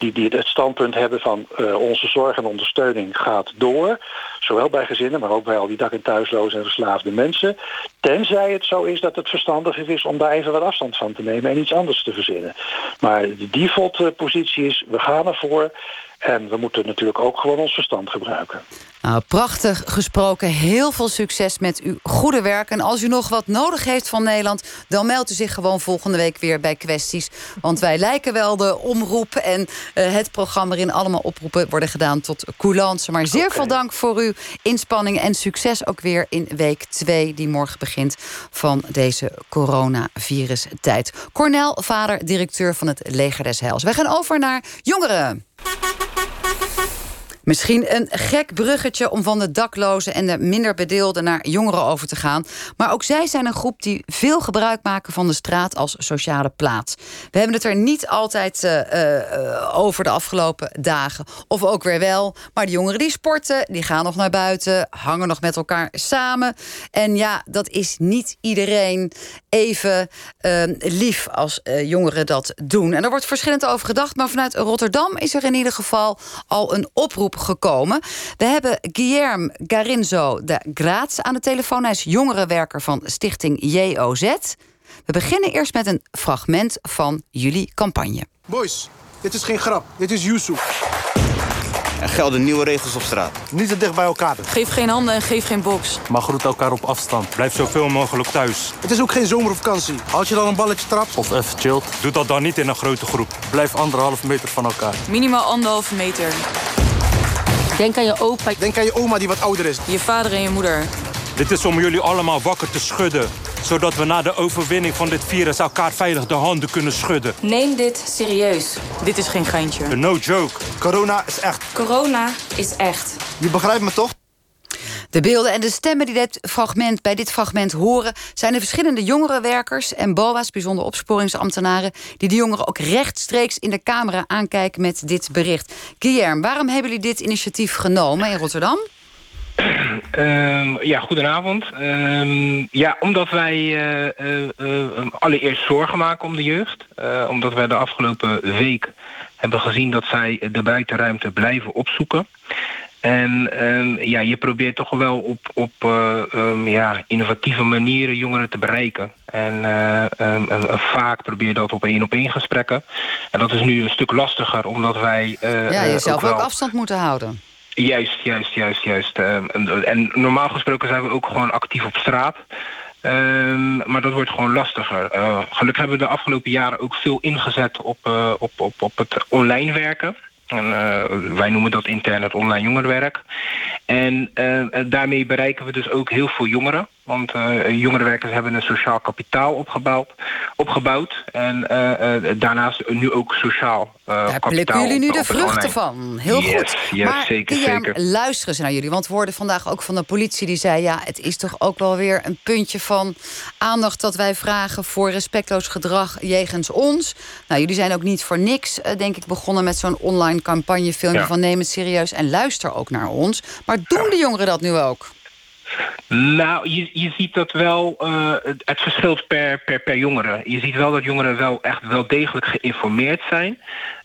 die, die het standpunt hebben van uh, onze zorg en ondersteuning gaat door. Zowel bij gezinnen, maar ook bij al die dak- en thuislozen en verslaafde mensen. Tenzij het zo is dat het verstandig is om daar even wat afstand van te nemen... en iets anders te verzinnen. Maar de default positie is, we gaan ervoor... En we moeten natuurlijk ook gewoon ons verstand gebruiken. Nou, prachtig gesproken. Heel veel succes met uw goede werk. En als u nog wat nodig heeft van Nederland... dan meldt u zich gewoon volgende week weer bij Kwesties. Want wij lijken wel de omroep en uh, het programma... waarin allemaal oproepen worden gedaan tot coulance. Maar zeer okay. veel dank voor uw inspanning en succes ook weer in week 2... die morgen begint van deze coronavirus-tijd. Cornel, vader, directeur van het Leger des Heils. Wij gaan over naar jongeren. Misschien een gek bruggetje om van de daklozen en de minder bedeelden naar jongeren over te gaan. Maar ook zij zijn een groep die veel gebruik maken van de straat als sociale plaats. We hebben het er niet altijd uh, uh, over de afgelopen dagen. Of ook weer wel. Maar de jongeren die sporten, die gaan nog naar buiten, hangen nog met elkaar samen. En ja, dat is niet iedereen even uh, lief als jongeren dat doen. En er wordt verschillend over gedacht. Maar vanuit Rotterdam is er in ieder geval al een oproep gekomen. We hebben Guillermo Garinzo de Graz aan de telefoon. Hij is jongerenwerker van stichting JOZ. We beginnen eerst met een fragment van jullie campagne. Boys, dit is geen grap. Dit is Yusuf. Er gelden nieuwe regels op straat. Niet te dicht bij elkaar. Geef geen handen en geef geen box. Maar groet elkaar op afstand. Blijf zoveel mogelijk thuis. Het is ook geen zomervakantie. Als je dan een balletje trapt... Of even chillt. Doe dat dan niet in een grote groep. Blijf anderhalf meter van elkaar. Minimaal anderhalve meter. Denk aan je opa. Denk aan je oma die wat ouder is. Je vader en je moeder. Dit is om jullie allemaal wakker te schudden. Zodat we na de overwinning van dit virus elkaar veilig de handen kunnen schudden. Neem dit serieus. Dit is geen geintje. No joke. Corona is echt. Corona is echt. Je begrijpt me toch? De beelden en de stemmen die dit fragment, bij dit fragment horen... zijn de verschillende jongerenwerkers en BOA's, bijzonder opsporingsambtenaren... die de jongeren ook rechtstreeks in de camera aankijken met dit bericht. Guillermo, waarom hebben jullie dit initiatief genomen in Rotterdam? Uh, ja, goedenavond. Uh, ja, omdat wij uh, allereerst zorgen maken om de jeugd. omdat wij de afgelopen week hebben gezien dat zij de buitenruimte blijven opzoeken. En um, ja, je probeert toch wel op, op uh, um, ja, innovatieve manieren jongeren te bereiken. En uh, um, vaak probeer je dat op één op één gesprekken. En dat is nu een stuk lastiger, omdat wij... Uh, ja, jezelf ook, wel... ook afstand moeten houden. Juist, juist, juist, juist. En, en, normaal gesproken zijn we ook gewoon actief op straat. Um, maar dat wordt gewoon lastiger. Uh, gelukkig hebben we de afgelopen jaren ook veel ingezet op, uh, op, op, op het online werken. En, uh, wij noemen dat intern het online jongerenwerk. En uh, daarmee bereiken we dus ook heel veel jongeren. Want uh, jongerenwerkers hebben een sociaal kapitaal opgebouwd. opgebouwd en uh, uh, daarnaast nu ook sociaal Daar kapitaal. plukken jullie nu de vruchten van. Heel Yes, goed. yes, maar zeker, zeker. luisteren ze naar jullie. Want we hoorden vandaag ook van de politie die zei... ja, het is toch ook wel weer een puntje van aandacht... dat wij vragen voor respectloos gedrag jegens ons. Nou, jullie zijn ook niet voor niks, eh, denk ik, begonnen... met zo'n online campagnefilmpje Ja. van neem het serieus... en luister ook naar ons. Maar doen de jongeren dat nu ook? Nou, je, je ziet dat wel, eh, het, verschilt per, per, per jongere. Je ziet wel dat jongeren wel echt wel degelijk geïnformeerd zijn.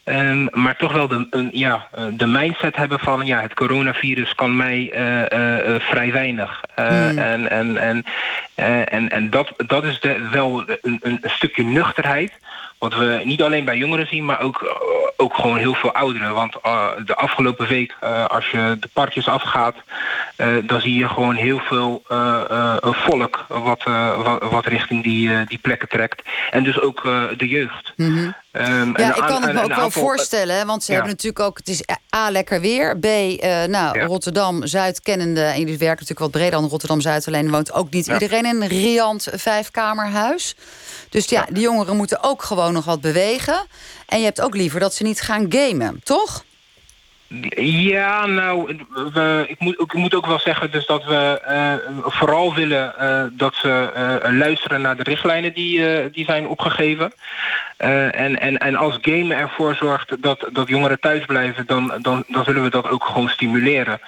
Ehm, maar toch wel de, een, ja, eh, de mindset hebben van ja, het coronavirus kan mij eh, vrij weinig. Hmm. En, en, en, en, en dat, dat is de, wel een, een stukje nuchterheid. Wat we niet alleen bij jongeren zien, maar ook, eh, ook gewoon heel veel ouderen. Want eh, de afgelopen week, eh, als je de parkjes afgaat, dan zie je gewoon heel veel volk wat, wat, wat richting die, die plekken trekt. En dus ook de jeugd. Mhm. Ehm, Ja, en ik kan het me ook wel voorstellen. Want ze Ja. hebben natuurlijk ook... Het is A, lekker weer. B, eh, nou, Rotterdam, Zuid kennende. En jullie werken natuurlijk wat breder dan Rotterdam-Zuid. Alleen woont ook niet Ja. iedereen in een riant vijfkamerhuis. Dus ja, die jongeren moeten ook gewoon nog wat bewegen. En je hebt ook liever dat ze niet gaan gamen, toch? Ja, nou, we, ik, moet, moet ook wel zeggen dus dat we eh, vooral willen eh, dat ze eh, luisteren naar de richtlijnen die, die zijn opgegeven. En, en, en als game ervoor zorgt dat, dat jongeren thuis blijven, dan, dan, dan zullen we dat ook gewoon stimuleren.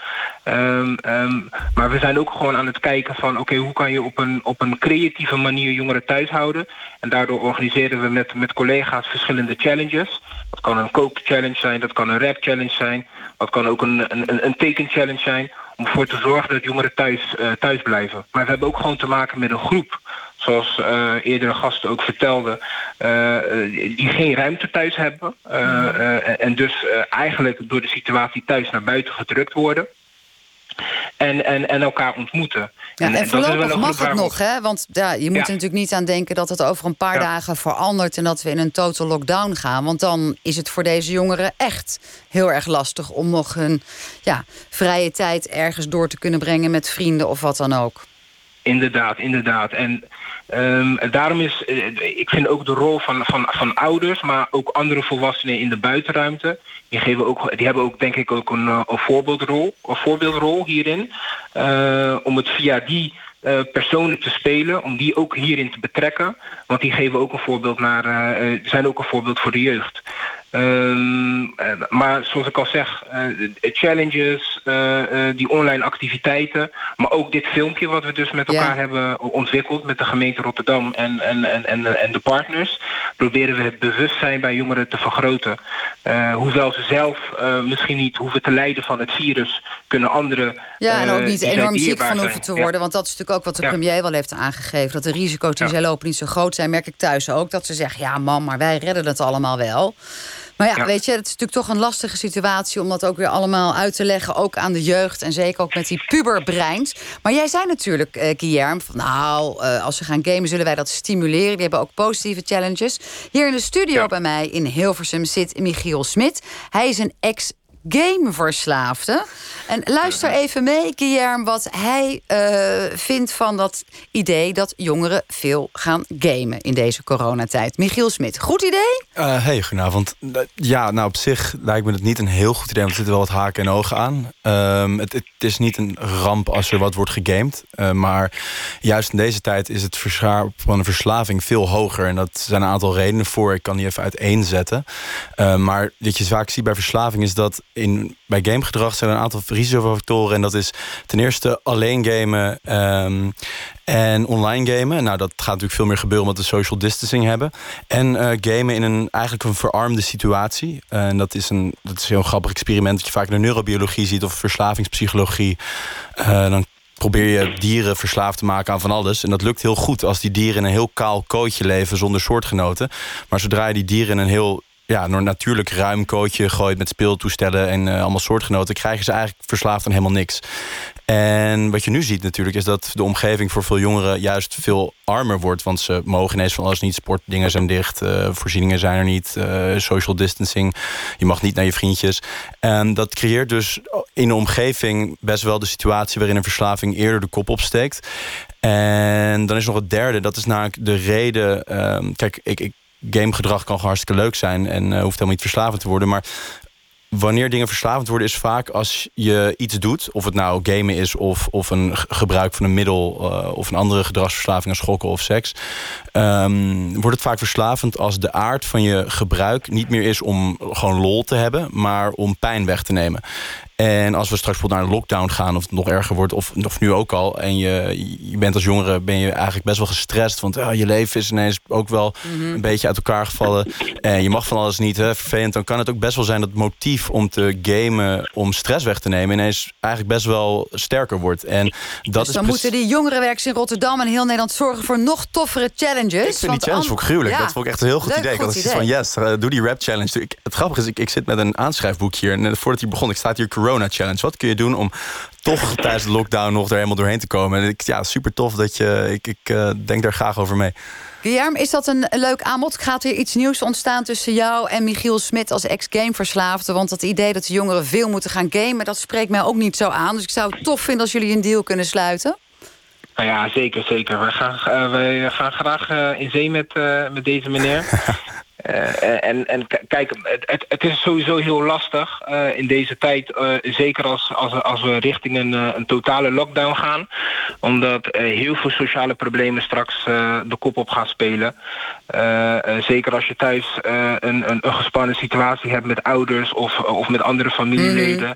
Ehm, ehm, maar we zijn ook gewoon aan het kijken van oké, hoe kan je op een, op een creatieve manier jongeren thuis houden. En daardoor organiseren we met, met collega's verschillende challenges. Dat kan een kook-challenge zijn, dat kan een rap-challenge zijn. Dat kan ook een, een, een- een teken-challenge zijn. Om ervoor te zorgen dat jongeren thuis, eh, thuis blijven. Maar we hebben ook gewoon te maken met een groep. Zoals eh, eerdere gasten ook vertelden. eh, die geen ruimte thuis hebben. en dus eigenlijk door de situatie thuis naar buiten gedrukt worden. En, en, en elkaar ontmoeten. Ja, en, voorlopig mag het nog, hè? Want ja, je moet Ja. er natuurlijk niet aan denken dat het over een paar dagen verandert... en dat we in een total lockdown gaan. Want dan is het voor deze jongeren echt heel erg lastig... om nog hun ja, vrije tijd ergens door te kunnen brengen met vrienden of wat dan ook. Inderdaad, inderdaad. En ehm, daarom is, eh, ik vind ook de rol van, van, van ouders, maar ook andere volwassenen in de buitenruimte, die, geven ook, die hebben ook denk ik ook een, eh, een voorbeeldrol, een voorbeeldrol hierin. Eh, om het via die personen te spelen, om die ook hierin te betrekken. Want die geven ook een voorbeeld naar, zijn ook een voorbeeld voor de jeugd. Ehm, eh, maar zoals ik al zeg, eh, challenges, eh, die online activiteiten, maar ook dit filmpje wat we dus met elkaar Ja. hebben ontwikkeld met de gemeente Rotterdam en, en, en, en, en de partners, proberen we het bewustzijn bij jongeren te vergroten. Hoewel ze zelf misschien niet hoeven te lijden van het virus, kunnen anderen. Ja, en ook niet enorm ziek van hoeven te Ja. worden. Want dat is natuurlijk ook wat de Ja. premier wel heeft aangegeven. Dat de risico's die zij lopen niet zo groot zijn. Merk ik thuis ook. Dat ze zeggen, ja man, maar wij redden het allemaal wel. Maar ja, Ja. weet je, het is natuurlijk toch een lastige situatie... om dat ook weer allemaal uit te leggen. Ook aan de jeugd en zeker ook met die puberbreins. Maar jij zei natuurlijk, eh van, nou, eh, als ze gaan gamen zullen wij dat stimuleren. Die hebben ook positieve challenges. Hier in de studio bij mij in Hilversum zit Michiel Smit. Hij is een ex gameverslaafde. En luister even mee, Guillermo, wat hij eh, vindt van dat idee dat jongeren veel gaan gamen in deze coronatijd. Michiel Smit, goed idee? Eh, hey, goedenavond. Ja, nou op zich lijkt me het niet een heel goed idee, want er zitten wel wat haken en ogen aan. Ehm, het, het is niet een ramp als er wat wordt gegamed. eh, maar juist in deze tijd is het verschaar van een verslaving veel hoger. En dat zijn een aantal redenen voor. Ik kan die even uiteenzetten. Eh, maar wat je vaak ziet bij verslaving is dat in, bij gamegedrag zijn er een aantal risicofactoren. En dat is ten eerste alleen gamen ehm, en online gamen. Nou, dat gaat natuurlijk veel meer gebeuren omdat we social distancing hebben. En eh, gamen in een eigenlijk een verarmde situatie. En dat is een dat is een heel grappig experiment dat je vaak in de neurobiologie ziet of verslavingspsychologie. Eh, dan probeer je dieren verslaafd te maken aan van alles. En dat lukt heel goed als die dieren in een heel kaal kootje leven zonder soortgenoten. Maar zodra je die dieren in een heel ja, een natuurlijk ruim kootje gooit met speeltoestellen en eh, allemaal soortgenoten, krijgen ze eigenlijk verslaafd aan helemaal niks. En wat je nu ziet natuurlijk is dat de omgeving voor veel jongeren juist veel armer wordt. Want ze mogen ineens van alles niet. Sportdingen zijn dicht, uh, voorzieningen zijn er niet, uh, social distancing. Je mag niet naar je vriendjes. En dat creëert dus in de omgeving best wel de situatie waarin een verslaving eerder de kop opsteekt. En dan is nog het derde, dat is namelijk de reden. Uh, kijk, ik gamegedrag kan hartstikke leuk zijn en uh, hoeft helemaal niet verslavend te worden. Maar wanneer dingen verslavend worden, is vaak als je iets doet, of het nou gamen is of, of een gebruik van een middel uh, of een andere gedragsverslaving als schokken of seks, um, wordt het vaak verslavend als de aard van je gebruik niet meer is om gewoon lol te hebben, maar om pijn weg te nemen. En als we straks bijvoorbeeld naar een lockdown gaan, of het nog erger wordt, of, of nu ook al, en je, je bent als jongere ben je eigenlijk best wel gestrest, want uh, je leven is ineens ook wel mm -hmm. een beetje uit elkaar gevallen. En je mag van alles niet, hè, vervelend. Dan kan het ook best wel zijn dat het motief om te gamen, om stress weg te nemen, ineens eigenlijk best wel sterker wordt. En dat dus dan is moeten die jongerenwerkers in Rotterdam en heel Nederland zorgen voor nog toffere challenges. Ik vind die challenge ook gruwelijk. Ja. Dat vond ik echt een heel goed Leuk, idee. Ik had iets van, yes, uh, doe die rap challenge. Ik, het grappige is, ik, ik zit met een aanschrijfboek hier. En voordat hij begon, ik sta hier Corona Challenge. Wat kun je doen om toch tijdens de lockdown nog er helemaal doorheen te komen? En ik, ja, super tof dat je. Ik, ik uh, denk daar graag over mee. Guillermo, is dat een leuk aanbod? Gaat er iets nieuws ontstaan tussen jou en Michiel Smit als ex-gameverslaafde? Want dat idee dat de jongeren veel moeten gaan gamen, dat spreekt mij ook niet zo aan. Dus ik zou het tof vinden als jullie een deal kunnen sluiten. Nou ja, zeker, zeker. Wij gaan, uh, wij gaan graag uh, in zee met, uh, met deze meneer. Uh, en, en kijk, het, het, is sowieso heel lastig uh, in deze tijd. Uh, zeker als, als, als we richting een, een totale lockdown gaan. Omdat heel veel sociale problemen straks de kop op gaan spelen. zeker als je thuis een, een, een, gespannen situatie hebt met ouders of, of met andere familieleden. Mm.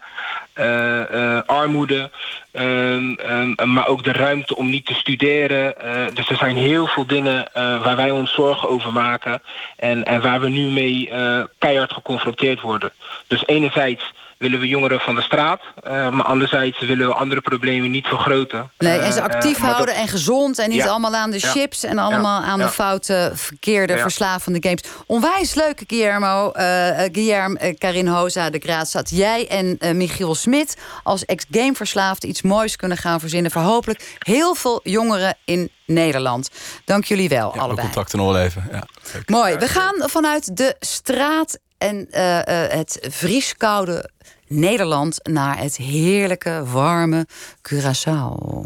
Armoede. Um, um, maar ook de ruimte om niet te studeren. dus er zijn heel veel dingen waar wij ons zorgen over maken. En, en waar we nu mee keihard geconfronteerd worden. Dus enerzijds willen we jongeren van de straat. Uh, maar anderzijds willen we andere problemen niet vergroten. Nee, en ze actief uh, houden dat... en gezond. En niet ja. allemaal aan de chips en allemaal ja. aan de foute, verkeerde, verslavende games. Onwijs leuk, Guillermo. Uh, Guillermo, Karin Hoza, de Graadstad. Jij en Michiel Smit als ex-gameverslaafd iets moois kunnen gaan verzinnen. Voor hopelijk heel veel jongeren in Nederland. Dank jullie wel, ja, allebei. contact en leven. Ja, Mooi. We gaan vanuit de straat en uh, uh, het vrieskoude Nederland naar het heerlijke, warme Curaçao.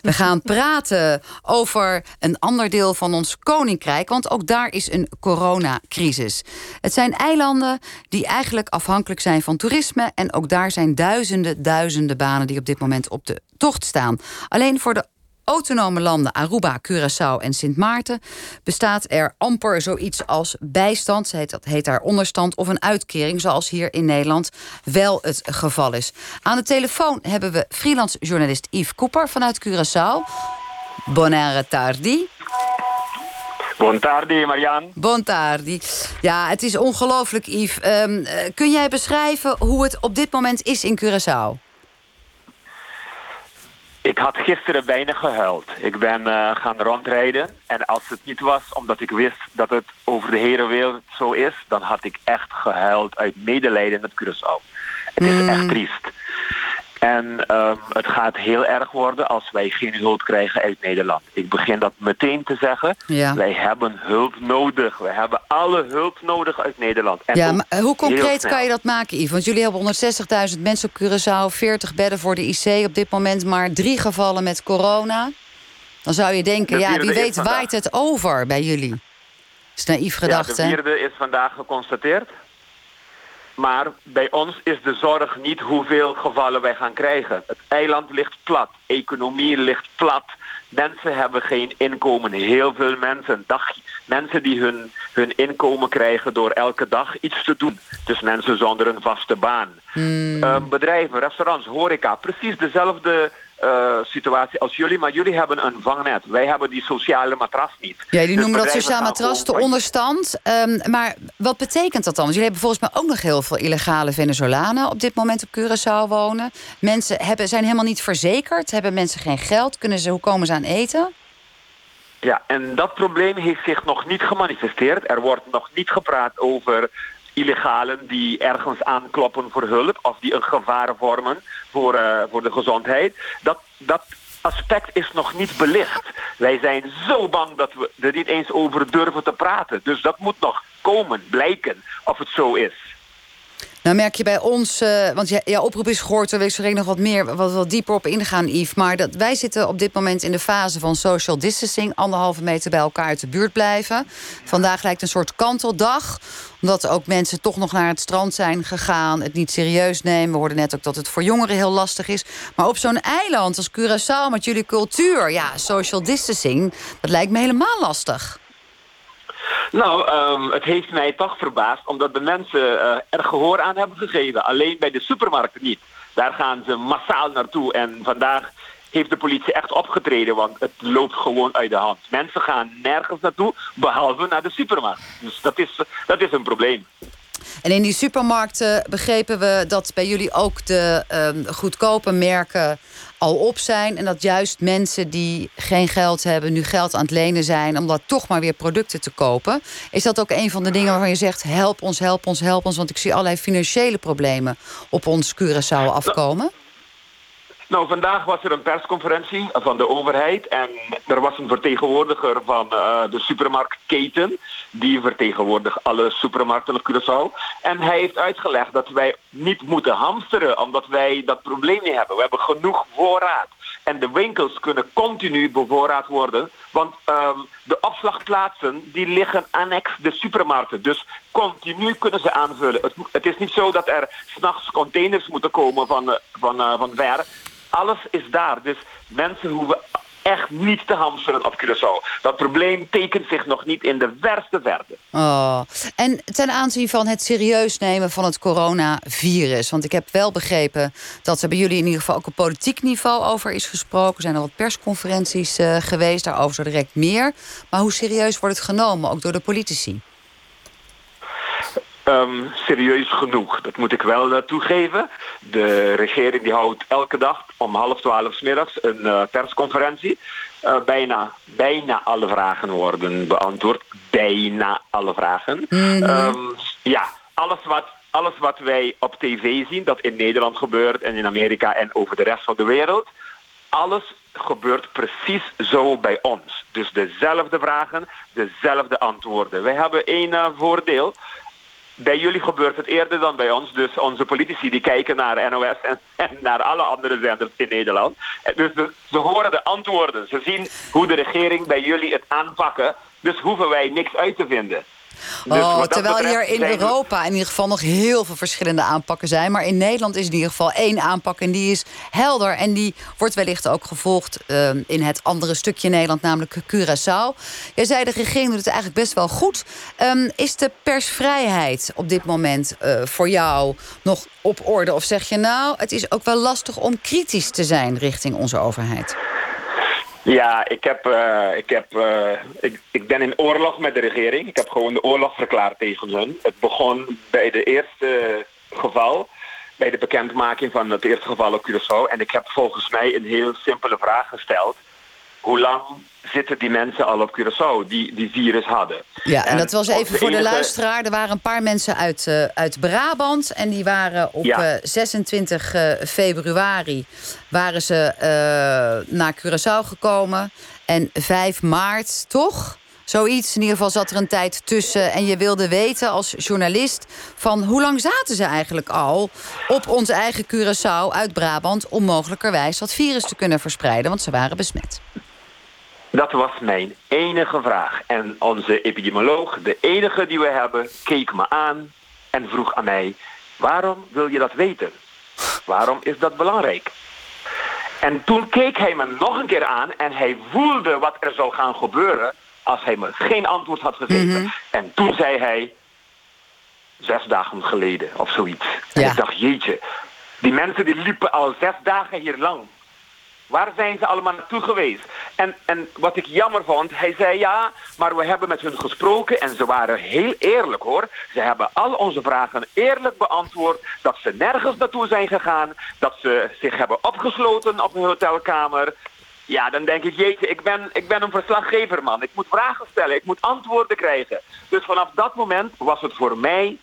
We gaan praten over een ander deel van ons koninkrijk, want ook daar is een coronacrisis. Het zijn eilanden die eigenlijk afhankelijk zijn van toerisme en ook daar zijn duizenden, duizenden banen die op dit moment op de tocht staan. Alleen voor de autonome landen Aruba, Curaçao en Sint Maarten bestaat er amper zoiets als bijstand, dat heet daar onderstand of een uitkering, zoals hier in Nederland wel het geval is. Aan de telefoon hebben we freelance journalist Yves Cooper vanuit Curaçao. Bonare tardi. Bon tardi, Marianne. Bon tardi. Ja, het is ongelooflijk, Yves. Um, kun jij beschrijven hoe het op dit moment is in Curaçao? Ik had gisteren bijna gehuild. Ik ben uh, gaan rondrijden. En als het niet was omdat ik wist dat het over de hele wereld zo is... dan had ik echt gehuild uit medelijden met Curaçao. Het is mm. echt triest. En um, het gaat heel erg worden als wij geen hulp krijgen uit Nederland. Ik begin dat meteen te zeggen. Ja. Wij hebben hulp nodig. We hebben alle hulp nodig uit Nederland. En ja, maar hoe concreet kan je dat maken, Yves? Want jullie hebben 160.000 mensen op Curaçao, 40 bedden voor de IC. Op dit moment maar drie gevallen met corona. Dan zou je denken, ja, wie weet waait het over bij jullie. is naïef gedacht, ja, de vierde is vandaag geconstateerd. Maar bij ons is de zorg niet hoeveel gevallen wij gaan krijgen. Het eiland ligt plat, economie ligt plat. Mensen hebben geen inkomen. Heel veel mensen, dag, mensen die hun, hun inkomen krijgen door elke dag iets te doen. Dus mensen zonder een vaste baan. Hmm. Uh, bedrijven, restaurants, horeca, precies dezelfde uh, situatie als jullie, maar jullie hebben een vangnet. Wij hebben die sociale matras niet. Ja, jullie Dus noemen dat gaan matras, de onderstand. Ehm, maar wat betekent dat dan? Want jullie hebben volgens mij ook nog heel veel illegale Venezolanen... op dit moment op Curaçao wonen. Mensen hebben, zijn helemaal niet verzekerd. Hebben mensen geen geld? Kunnen ze, hoe komen ze aan eten? Ja, en dat probleem heeft zich nog niet gemanifesteerd. Er wordt nog niet gepraat over illegalen die ergens aankloppen voor hulp of die een gevaar vormen voor, uh, voor de gezondheid. Dat, dat aspect is nog niet belicht. Wij zijn zo bang dat we er niet eens over durven te praten. Dus dat moet nog komen, blijken of het zo is. Nou merk je bij ons, uh, want jouw oproep is gehoord... daar wil nog wat meer, wat, wat dieper op ingaan, Yves. Maar dat, wij zitten op dit moment in de fase van social distancing... anderhalve meter bij elkaar uit de buurt blijven. Vandaag lijkt een soort kanteldag omdat ook mensen toch nog naar het strand zijn gegaan... het niet serieus nemen. We hoorden net ook dat het voor jongeren heel lastig is. Maar op zo'n eiland als Curaçao met jullie cultuur... ja, social distancing, dat lijkt me helemaal lastig. Nou, um, het heeft mij toch verbaasd omdat de mensen uh, er gehoor aan hebben gegeven. Alleen bij de supermarkten niet. Daar gaan ze massaal naartoe en vandaag heeft de politie echt opgetreden, want het loopt gewoon uit de hand. Mensen gaan nergens naartoe, behalve naar de supermarkt. Dus dat is, dat is een probleem. En in die supermarkten begrepen we dat bij jullie ook de uh, goedkope merken al op zijn. En dat juist mensen die geen geld hebben, nu geld aan het lenen zijn om dat toch maar weer producten te kopen. Is dat ook een van de dingen waarvan je zegt: help ons, help ons, help ons? Want ik zie allerlei financiële problemen op ons Curaçao afkomen. Nou, vandaag was er een persconferentie van de overheid en er was een vertegenwoordiger van uh, de supermarktketen. Die vertegenwoordigt alle supermarkten op Curaçao. En hij heeft uitgelegd dat wij niet moeten hamsteren omdat wij dat probleem niet hebben. We hebben genoeg voorraad. En de winkels kunnen continu bevoorraad worden. Want um, de opslagplaatsen die liggen annex de supermarkten. Dus continu kunnen ze aanvullen. Het, het is niet zo dat er s'nachts containers moeten komen van, uh, van, uh, van ver alles is daar. Dus mensen hoeven echt niet te hamsteren op Curaçao. Dat probleem tekent zich nog niet in de verste verte. Oh. En ten aanzien van het serieus nemen van het coronavirus... want ik heb wel begrepen dat er bij jullie in ieder geval... ook op politiek niveau over is gesproken. Er zijn er wat persconferenties uh, geweest, daarover zo direct meer. Maar hoe serieus wordt het genomen, ook door de politici? Um, serieus genoeg. Dat moet ik wel uh, toegeven. De regering die houdt elke dag om half twaalf middags een uh, persconferentie. Uh, bijna, bijna alle vragen worden beantwoord. Bijna alle vragen. Mm -hmm. um, ja, alles wat, alles wat wij op tv zien, dat in Nederland gebeurt en in Amerika en over de rest van de wereld. Alles gebeurt precies zo bij ons. Dus dezelfde vragen, dezelfde antwoorden. Wij hebben één voordeel bij jullie gebeurt het eerder dan bij ons. Dus onze politici die kijken naar NOS en, naar alle andere zenders in Nederland. Dus de, ze horen de antwoorden. Ze zien hoe de regering bij jullie het aanpakken. Dus hoeven wij niks uit te vinden. Dus oh, terwijl hier in Europa in ieder geval nog heel veel verschillende aanpakken zijn. Maar in Nederland is in ieder geval één aanpak en die is helder. En die wordt wellicht ook gevolgd uh, in het andere stukje Nederland, namelijk Curaçao. Jij zei de regering doet het eigenlijk best wel goed. Um, is de persvrijheid op dit moment uh, voor jou nog op orde? Of zeg je nou, het is ook wel lastig om kritisch te zijn richting onze overheid? Ja, ik, heb, uh, ik, heb, uh, ik, ik ben in oorlog met de regering. Ik heb gewoon de oorlog verklaard tegen hun. Het begon bij de eerste geval, bij de bekendmaking van het eerste geval op Curaçao. En ik heb volgens mij een heel simpele vraag gesteld. Hoe lang zitten die mensen al op Curaçao die die virus hadden. Ja, en, en dat was even voor de luisteraar. Er waren een paar mensen uit, uh, uit Brabant. En die waren op ja. uh, 26 uh, februari waren ze naar Curaçao gekomen. En 5 maart, toch? Zoiets. In ieder geval zat er een tijd tussen. En je wilde weten als journalist van hoe lang zaten ze eigenlijk al op ons eigen Curaçao uit Brabant om mogelijkerwijs dat virus te kunnen verspreiden, want ze waren besmet. Dat was mijn enige vraag. En onze epidemioloog, de enige die we hebben, keek me aan en vroeg aan mij: waarom wil je dat weten? Waarom is dat belangrijk? En toen keek hij me nog een keer aan en hij voelde wat er zou gaan gebeuren als hij me geen antwoord had gegeven. Mm -hmm. En toen zei hij, zes dagen geleden of zoiets. Ja. En ik dacht, jeetje, die mensen die liepen al zes dagen hier lang. Waar zijn ze allemaal naartoe geweest? En, en wat ik jammer vond, hij zei ja, maar we hebben met hun gesproken en ze waren heel eerlijk hoor. Ze hebben al onze vragen eerlijk beantwoord. Dat ze nergens naartoe zijn gegaan. Dat ze zich hebben opgesloten op een hotelkamer. Ja, dan denk ik, jeetje, ik ben, ik ben een verslaggever man. Ik moet vragen stellen, ik moet antwoorden krijgen. Dus vanaf dat moment was het voor mij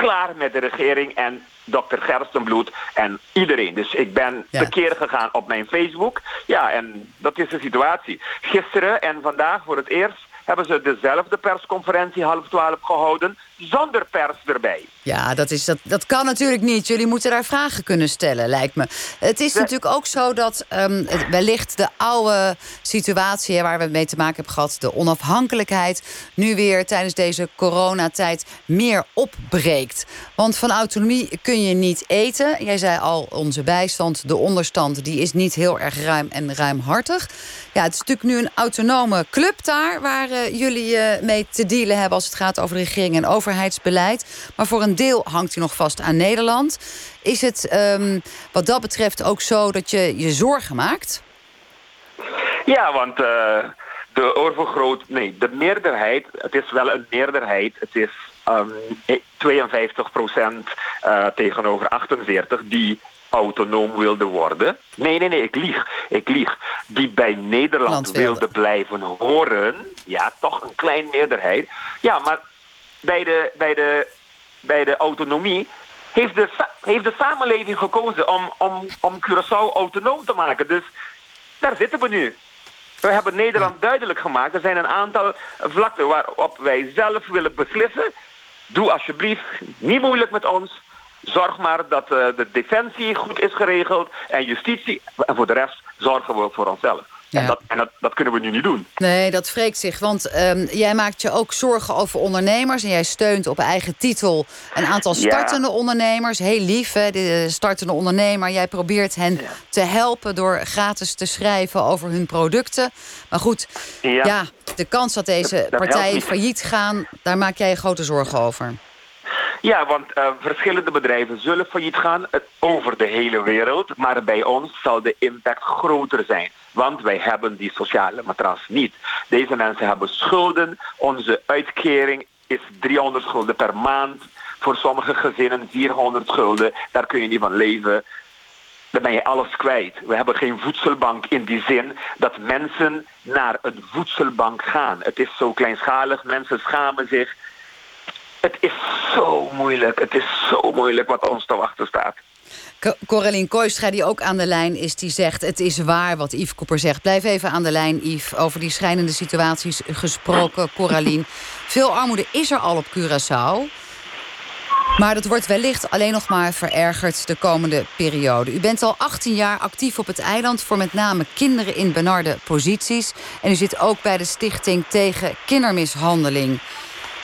klaar met de regering en dokter Gerstenbloed en iedereen. Dus ik ben Ja. tekeer gegaan op mijn Facebook. Ja, en dat is de situatie. Gisteren en vandaag voor het eerst hebben ze dezelfde persconferentie half twaalf gehouden, zonder pers erbij. Ja, dat, is, dat, dat kan natuurlijk niet. Jullie moeten daar vragen kunnen stellen, lijkt me. Het is natuurlijk ook zo dat ehm, wellicht de oude situatie... waar we mee te maken hebben gehad, de onafhankelijkheid... nu weer tijdens deze coronatijd meer opbreekt. Want van autonomie kun je niet eten. Jij zei al, onze bijstand, de onderstand... die is niet heel erg ruim en ruimhartig. Ja, het is natuurlijk nu een autonome club daar... waar eh, jullie eh, mee te dealen hebben als het gaat over regering en overheidsbeleid. Maar voor een deel hangt hij nog vast aan Nederland. Is het ehm, wat dat betreft ook zo dat je je zorgen maakt? Ja, want eh, de overgroot, nee, de meerderheid, het is wel een meerderheid, het is ehm 52 procent eh, tegenover 48 die autonoom wilde worden. Nee, nee, nee, ik lieg. Ik lieg. Die bij Nederland Land wilde. wilde blijven horen. Ja, toch een klein meerderheid. Ja, maar bij de, bij de, bij de autonomie heeft de, heeft de samenleving gekozen om, om, om Curaçao autonoom te maken. Dus daar zitten we nu. We hebben Nederland duidelijk gemaakt. Er zijn een aantal vlakten waarop wij zelf willen beslissen. Doe alsjeblieft niet moeilijk met ons. Zorg maar dat eh, de defensie goed is geregeld en justitie. En voor de rest zorgen we voor onszelf. En, dat, en dat, dat kunnen we nu niet doen. Nee, dat wreekt zich. Want ehm, jij maakt je ook zorgen over ondernemers. En jij steunt op eigen titel een aantal Ja. startende ondernemers. Heel lief, hè, de startende ondernemer. Jij probeert hen te helpen door gratis te schrijven over hun producten. Maar goed, ja, Ja. de kans dat deze Dat- partijen failliet gaan... daar maak jij je grote zorgen over. Ja, want eh, verschillende bedrijven zullen failliet gaan over de hele wereld. Maar bij ons zal de impact groter zijn. Want wij hebben die sociale matras niet. Deze mensen hebben schulden. Onze uitkering is 300 gulden per maand. Voor sommige gezinnen 400 gulden. Daar kun je niet van leven. Dan ben je alles kwijt. We hebben geen voedselbank in die zin dat mensen naar een voedselbank gaan. Het is zo kleinschalig, mensen schamen zich. Het is zo moeilijk, het is zo moeilijk wat ons te wachten staat. Co- Coraline Kooistra, die ook aan de lijn is, die zegt... het is waar wat Yves Cooper zegt. Blijf even aan de lijn, Yves. Over die schrijnende situaties gesproken, Coraline. Veel armoede is er al op Curaçao. Maar dat wordt wellicht alleen nog maar verergerd de komende periode. U bent al 18 jaar actief op het eiland... voor met name kinderen in benarde posities. En u zit ook bij de Stichting tegen Kindermishandeling.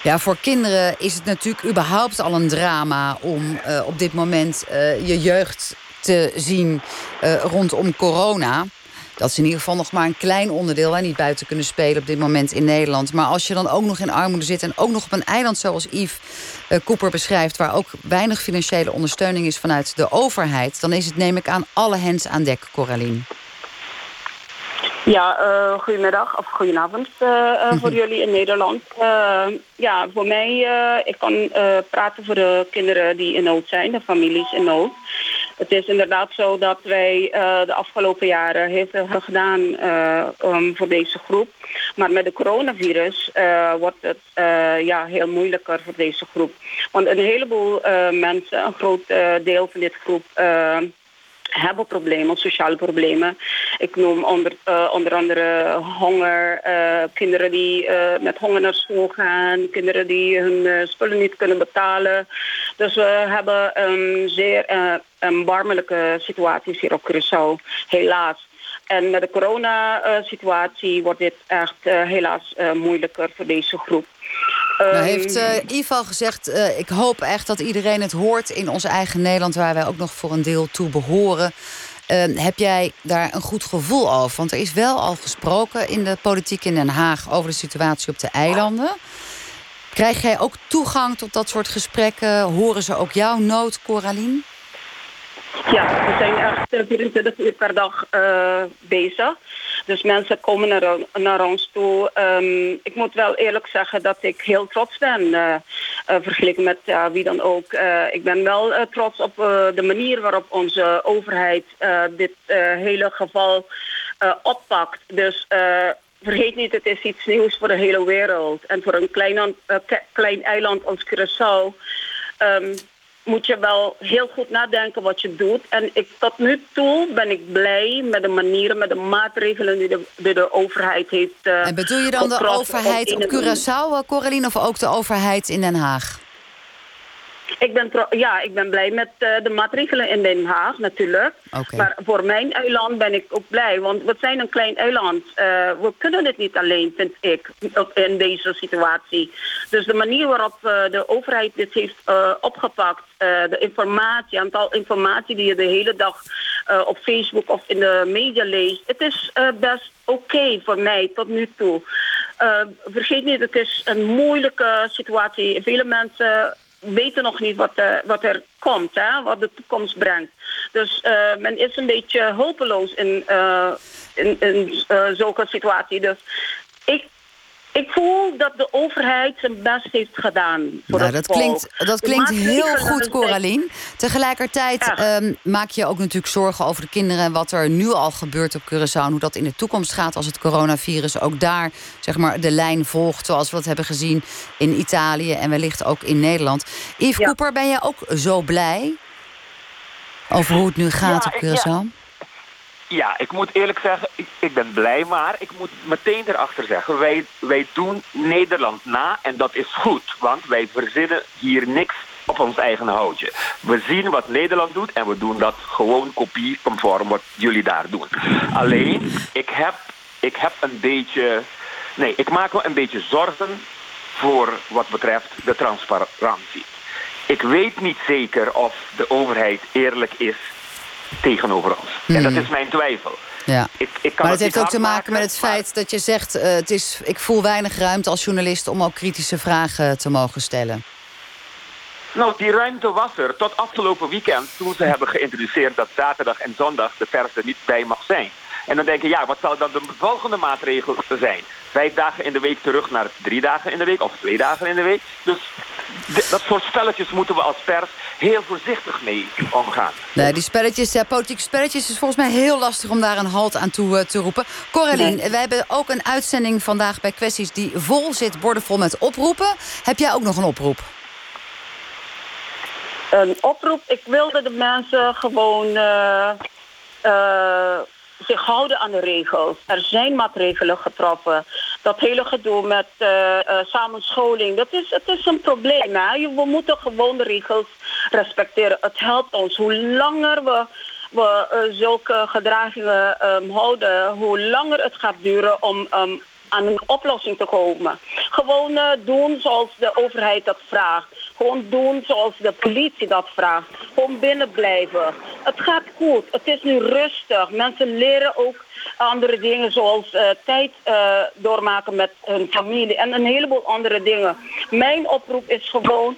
Ja, voor kinderen is het natuurlijk überhaupt al een drama... om eh, op dit moment eh, je jeugd te zien eh, rondom corona. Dat is in ieder geval nog maar een klein onderdeel... en niet buiten kunnen spelen op dit moment in Nederland. Maar als je dan ook nog in armoede zit... en ook nog op een eiland zoals Yves Cooper beschrijft... waar ook weinig financiële ondersteuning is vanuit de overheid... dan is het, neem ik aan, alle hens aan dek, Coraline. Ja, eh, goedemiddag of goedenavond eh, eh, voor jullie in Nederland. Ja, voor mij, ik kan praten voor de kinderen die in nood zijn, de families in nood. Het is inderdaad zo dat wij de afgelopen jaren heel veel hebben gedaan um, voor deze groep. Maar met de coronavirus wordt het ja, heel moeilijker voor deze groep. Want een heleboel mensen, een groot deel van dit groep... hebben problemen, sociale problemen. Ik noem onder, eh, onder andere honger, eh, kinderen die eh, met honger naar school gaan, kinderen die hun spullen niet kunnen betalen. Dus we hebben een zeer erbarmelijke situaties hier op Curaçao, helaas. En met de corona-situatie wordt dit echt helaas moeilijker voor deze groep. Nou Ehm, heeft eh Yves al gezegd, eh, ik hoop echt dat iedereen het hoort in ons eigen Nederland... waar wij ook nog voor een deel toe behoren. Eh, heb jij daar een goed gevoel over? Want er is wel al gesproken in de politiek in Den Haag... over de situatie op de eilanden. Krijg jij ook toegang tot dat soort gesprekken? Horen ze ook jouw nood, Coraline? Ja, we zijn echt eh, 24 uur per dag eh, bezig. Dus mensen komen naar, ons toe. Ehm, ik moet wel eerlijk zeggen dat ik heel trots ben, eh, vergeleken met wie dan ook. Eh, ik ben wel trots op de manier waarop onze overheid dit hele geval oppakt. Dus vergeet niet, het is iets nieuws voor de hele wereld. En voor een klein, ke- klein eiland als Curaçao ehm, moet je wel heel goed nadenken wat je doet. En ik, tot nu toe ben ik blij met de manieren, met de maatregelen die de, die de overheid heeft uh, En bedoel je dan de overheid op Curaçao, Coraline, of ook de overheid in Den Haag? Ik ben, ja, ik ben blij met uh, de maatregelen in Den Haag natuurlijk. Okay. Maar voor mijn eiland ben ik ook blij. Want we zijn een klein eiland. Uh, we kunnen het niet alleen, vind ik, in deze situatie. Dus de manier waarop uh, de overheid dit heeft opgepakt... de informatie, aantal informatie die je de hele dag op Facebook of in de media leest... het is best oké okay voor mij tot nu toe. vergeet niet, het is een moeilijke situatie. Vele mensen weten nog niet wat, uh, wat er komt, hè, wat de toekomst brengt. Dus uh, men is een beetje hopeloos in, uh, in, in zulke situatie. Dus ik, ik voel dat de overheid zijn best heeft gedaan. Voor nou, dat volk. klinkt, dat klinkt heel goed, Coraline. Tegelijkertijd ja. um, maak je ook natuurlijk zorgen over de kinderen... en wat er nu al gebeurt op Curaçao... en hoe dat in de toekomst gaat als het coronavirus ook daar zeg maar, de lijn volgt... zoals we dat hebben gezien in Italië en wellicht ook in Nederland. Yves ja. Cooper, ben jij ook zo blij over hoe het nu gaat ja, op Curaçao? Ja, ik moet eerlijk zeggen, ik, ik, ben blij, maar ik moet meteen erachter zeggen, wij, wij doen Nederland na en dat is goed, want wij verzinnen hier niks op ons eigen houtje. We zien wat Nederland doet en we doen dat gewoon kopie conform wat jullie daar doen. Alleen, ik heb, ik heb een beetje, nee, ik maak me een beetje zorgen voor wat betreft de transparantie. Ik weet niet zeker of de overheid eerlijk is tegenover ons. Mm. En dat is mijn twijfel. Ja. Ik, ik kan maar het heeft ook te maken met het feit dat je zegt... Uh, het is, ik voel weinig ruimte als journalist om ook kritische vragen te mogen stellen. Nou, die ruimte was er tot afgelopen weekend... toen ze hebben geïntroduceerd dat zaterdag en zondag de pers er niet bij mag zijn. En dan denk je, ja, wat zal dan de volgende maatregel zijn? Vijf dagen in de week terug naar drie dagen in de week of twee dagen in de week. Dus dat soort spelletjes moeten we als pers heel voorzichtig mee omgaan. Nee, die spelletjes, ja, politieke spelletjes is volgens mij heel lastig om daar een halt aan toe uh, te roepen. Coraline, nee. wij hebben ook een uitzending vandaag bij Kwesties die vol zit, bordenvol met oproepen. Heb jij ook nog een oproep? Een oproep? Ik wilde de mensen gewoon... Uh, uh, zich houden aan de regels. Er zijn maatregelen getroffen. Dat hele gedoe met uh, uh, samenscholing, dat is, het is een probleem. Hè? We moeten gewoon de regels respecteren. Het helpt ons. Hoe langer we, we uh, zulke gedragingen um, houden, hoe langer het gaat duren om um, aan een oplossing te komen. Gewoon doen zoals de overheid dat vraagt. Gewoon doen zoals de politie dat vraagt. Gewoon binnen blijven. Het gaat goed. Het is nu rustig. Mensen leren ook andere dingen zoals uh, tijd uh, doormaken met hun familie en een heleboel andere dingen. Mijn oproep is gewoon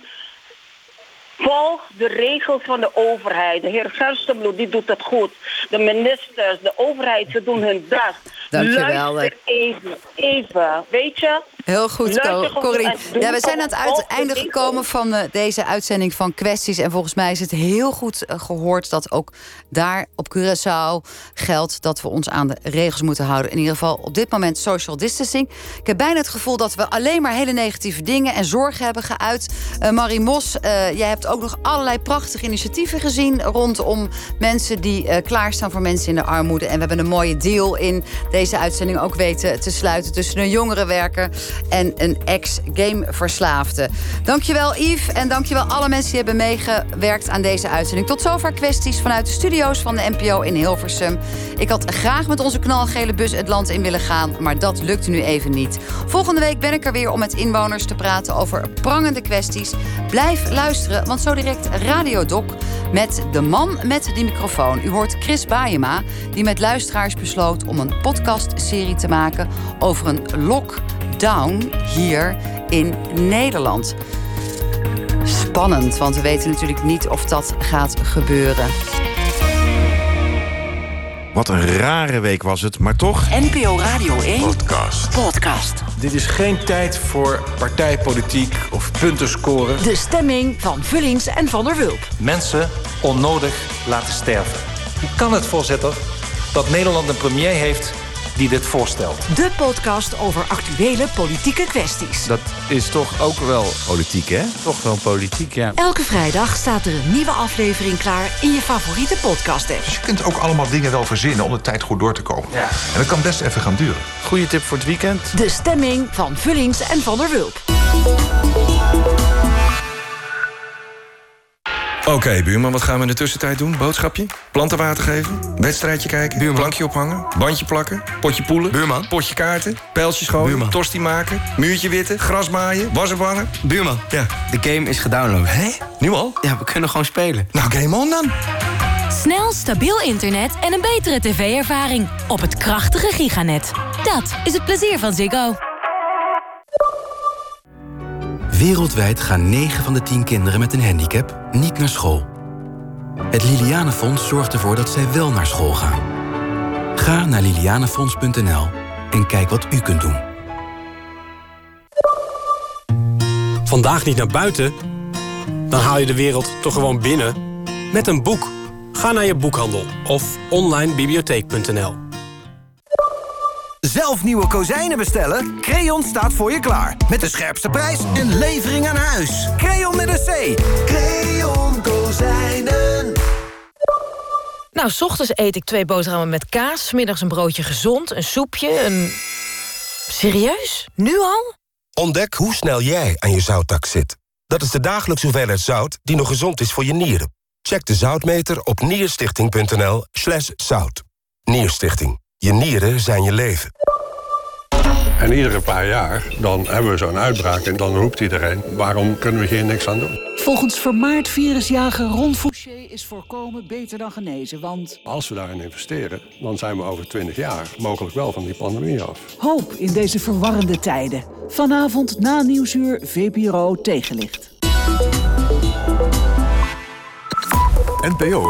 Volg de regels van de overheid. De heer Gerstenbloed, die doet het goed. De ministers, de overheid, ze doen hun best. Dankjewel. Luister even, even, weet je? Heel goed, Corrie. Ja, we zijn aan het uiteinde gekomen van uh, deze uitzending van Kwesties. En volgens mij is het heel goed uh, gehoord dat ook daar op Curaçao geldt... dat we ons aan de regels moeten houden. In ieder geval op dit moment social distancing. Ik heb bijna het gevoel dat we alleen maar hele negatieve dingen... en zorgen hebben geuit. Uh, Marie Mos, jij hebt ook nog allerlei prachtige initiatieven gezien... rondom mensen die klaarstaan voor mensen in de armoede. En we hebben een mooie deal in deze uitzending ook weten te sluiten... tussen een jongerenwerker en een ex-gameverslaafde. Dankjewel Yves en dankjewel alle mensen die hebben meegewerkt aan deze uitzending. Tot zover kwesties vanuit de studio's van de NPO in Hilversum. Ik had graag met onze knalgele bus het land in willen gaan, maar dat lukte nu even niet. Volgende week ben ik er weer om met inwoners te praten over prangende kwesties. Blijf luisteren, want zo direct Radiodoc met de man met de microfoon. U hoort Chris Baayema, die met luisteraars besloot om een podcastserie te maken over een lockdown hier in Nederland. Spannend, want we weten natuurlijk niet of dat gaat gebeuren. Wat een rare week was het, maar toch... NPO Radio 1 Podcast. Podcast. Dit is geen tijd voor partijpolitiek of punten scoren. De stemming van Vullings en Van der Wulp. Mensen onnodig laten sterven. Hoe kan het, voorzitter, dat Nederland een premier heeft die dit voorstelt. De podcast over actuele politieke kwesties. Dat is toch ook wel politiek, hè? Toch wel politiek, ja. Elke vrijdag staat er een nieuwe aflevering klaar in je favoriete podcast-app. Dus je kunt ook allemaal dingen wel verzinnen om de tijd goed door te komen. Ja. En dat kan best even gaan duren. Goeie tip voor het weekend. De stemming van Vullings en Van der Wulp. Oké, buurman, wat gaan we in de tussentijd doen? Boodschapje? Plantenwater geven? Wedstrijdje kijken? Buurman. Plankje ophangen? Bandje plakken? Potje poelen? Buurman. Potje kaarten? Pijltjes gooien? Buurman. Tosti maken? Muurtje witten? Gras maaien? Was ophangen? Buurman. Ja. De game is gedownload. Hé? Nu al? Ja, we kunnen gewoon spelen. Nou, game on dan. Snel, stabiel internet en een betere tv-ervaring. Op het krachtige giganet. Dat is het plezier van Ziggo. Wereldwijd gaan 9 van de 10 kinderen met een handicap niet naar school. Het Lilianenfonds zorgt ervoor dat zij wel naar school gaan. Ga naar lilianenfonds.nl en kijk wat u kunt doen. Vandaag niet naar buiten? Dan haal je de wereld toch gewoon binnen? Met een boek. Ga naar je boekhandel of onlinebibliotheek.nl. Zelf nieuwe kozijnen bestellen? Creon staat voor je klaar. Met de scherpste prijs en levering aan huis. Creon met een C. Creon Kozijnen. Nou, s ochtends eet ik twee boterhammen met kaas. 's middags een broodje gezond, een soepje, een... Serieus? Nu al? Ontdek hoe snel jij aan je zouttak zit. Dat is de dagelijkse hoeveelheid zout die nog gezond is voor je nieren. Check de zoutmeter op nierstichting.nl slash zout. Nierstichting. Je nieren zijn je leven. En iedere paar jaar, dan hebben we zo'n uitbraak en dan roept iedereen... waarom kunnen we hier niks aan doen? Volgens vermaard virusjager Ron Fouché is voorkomen beter dan genezen, want... Als we daarin investeren, dan zijn we over 20 jaar mogelijk wel van die pandemie af. Hoop in deze verwarrende tijden. Vanavond na Nieuwsuur VPRO Tegenlicht. NPO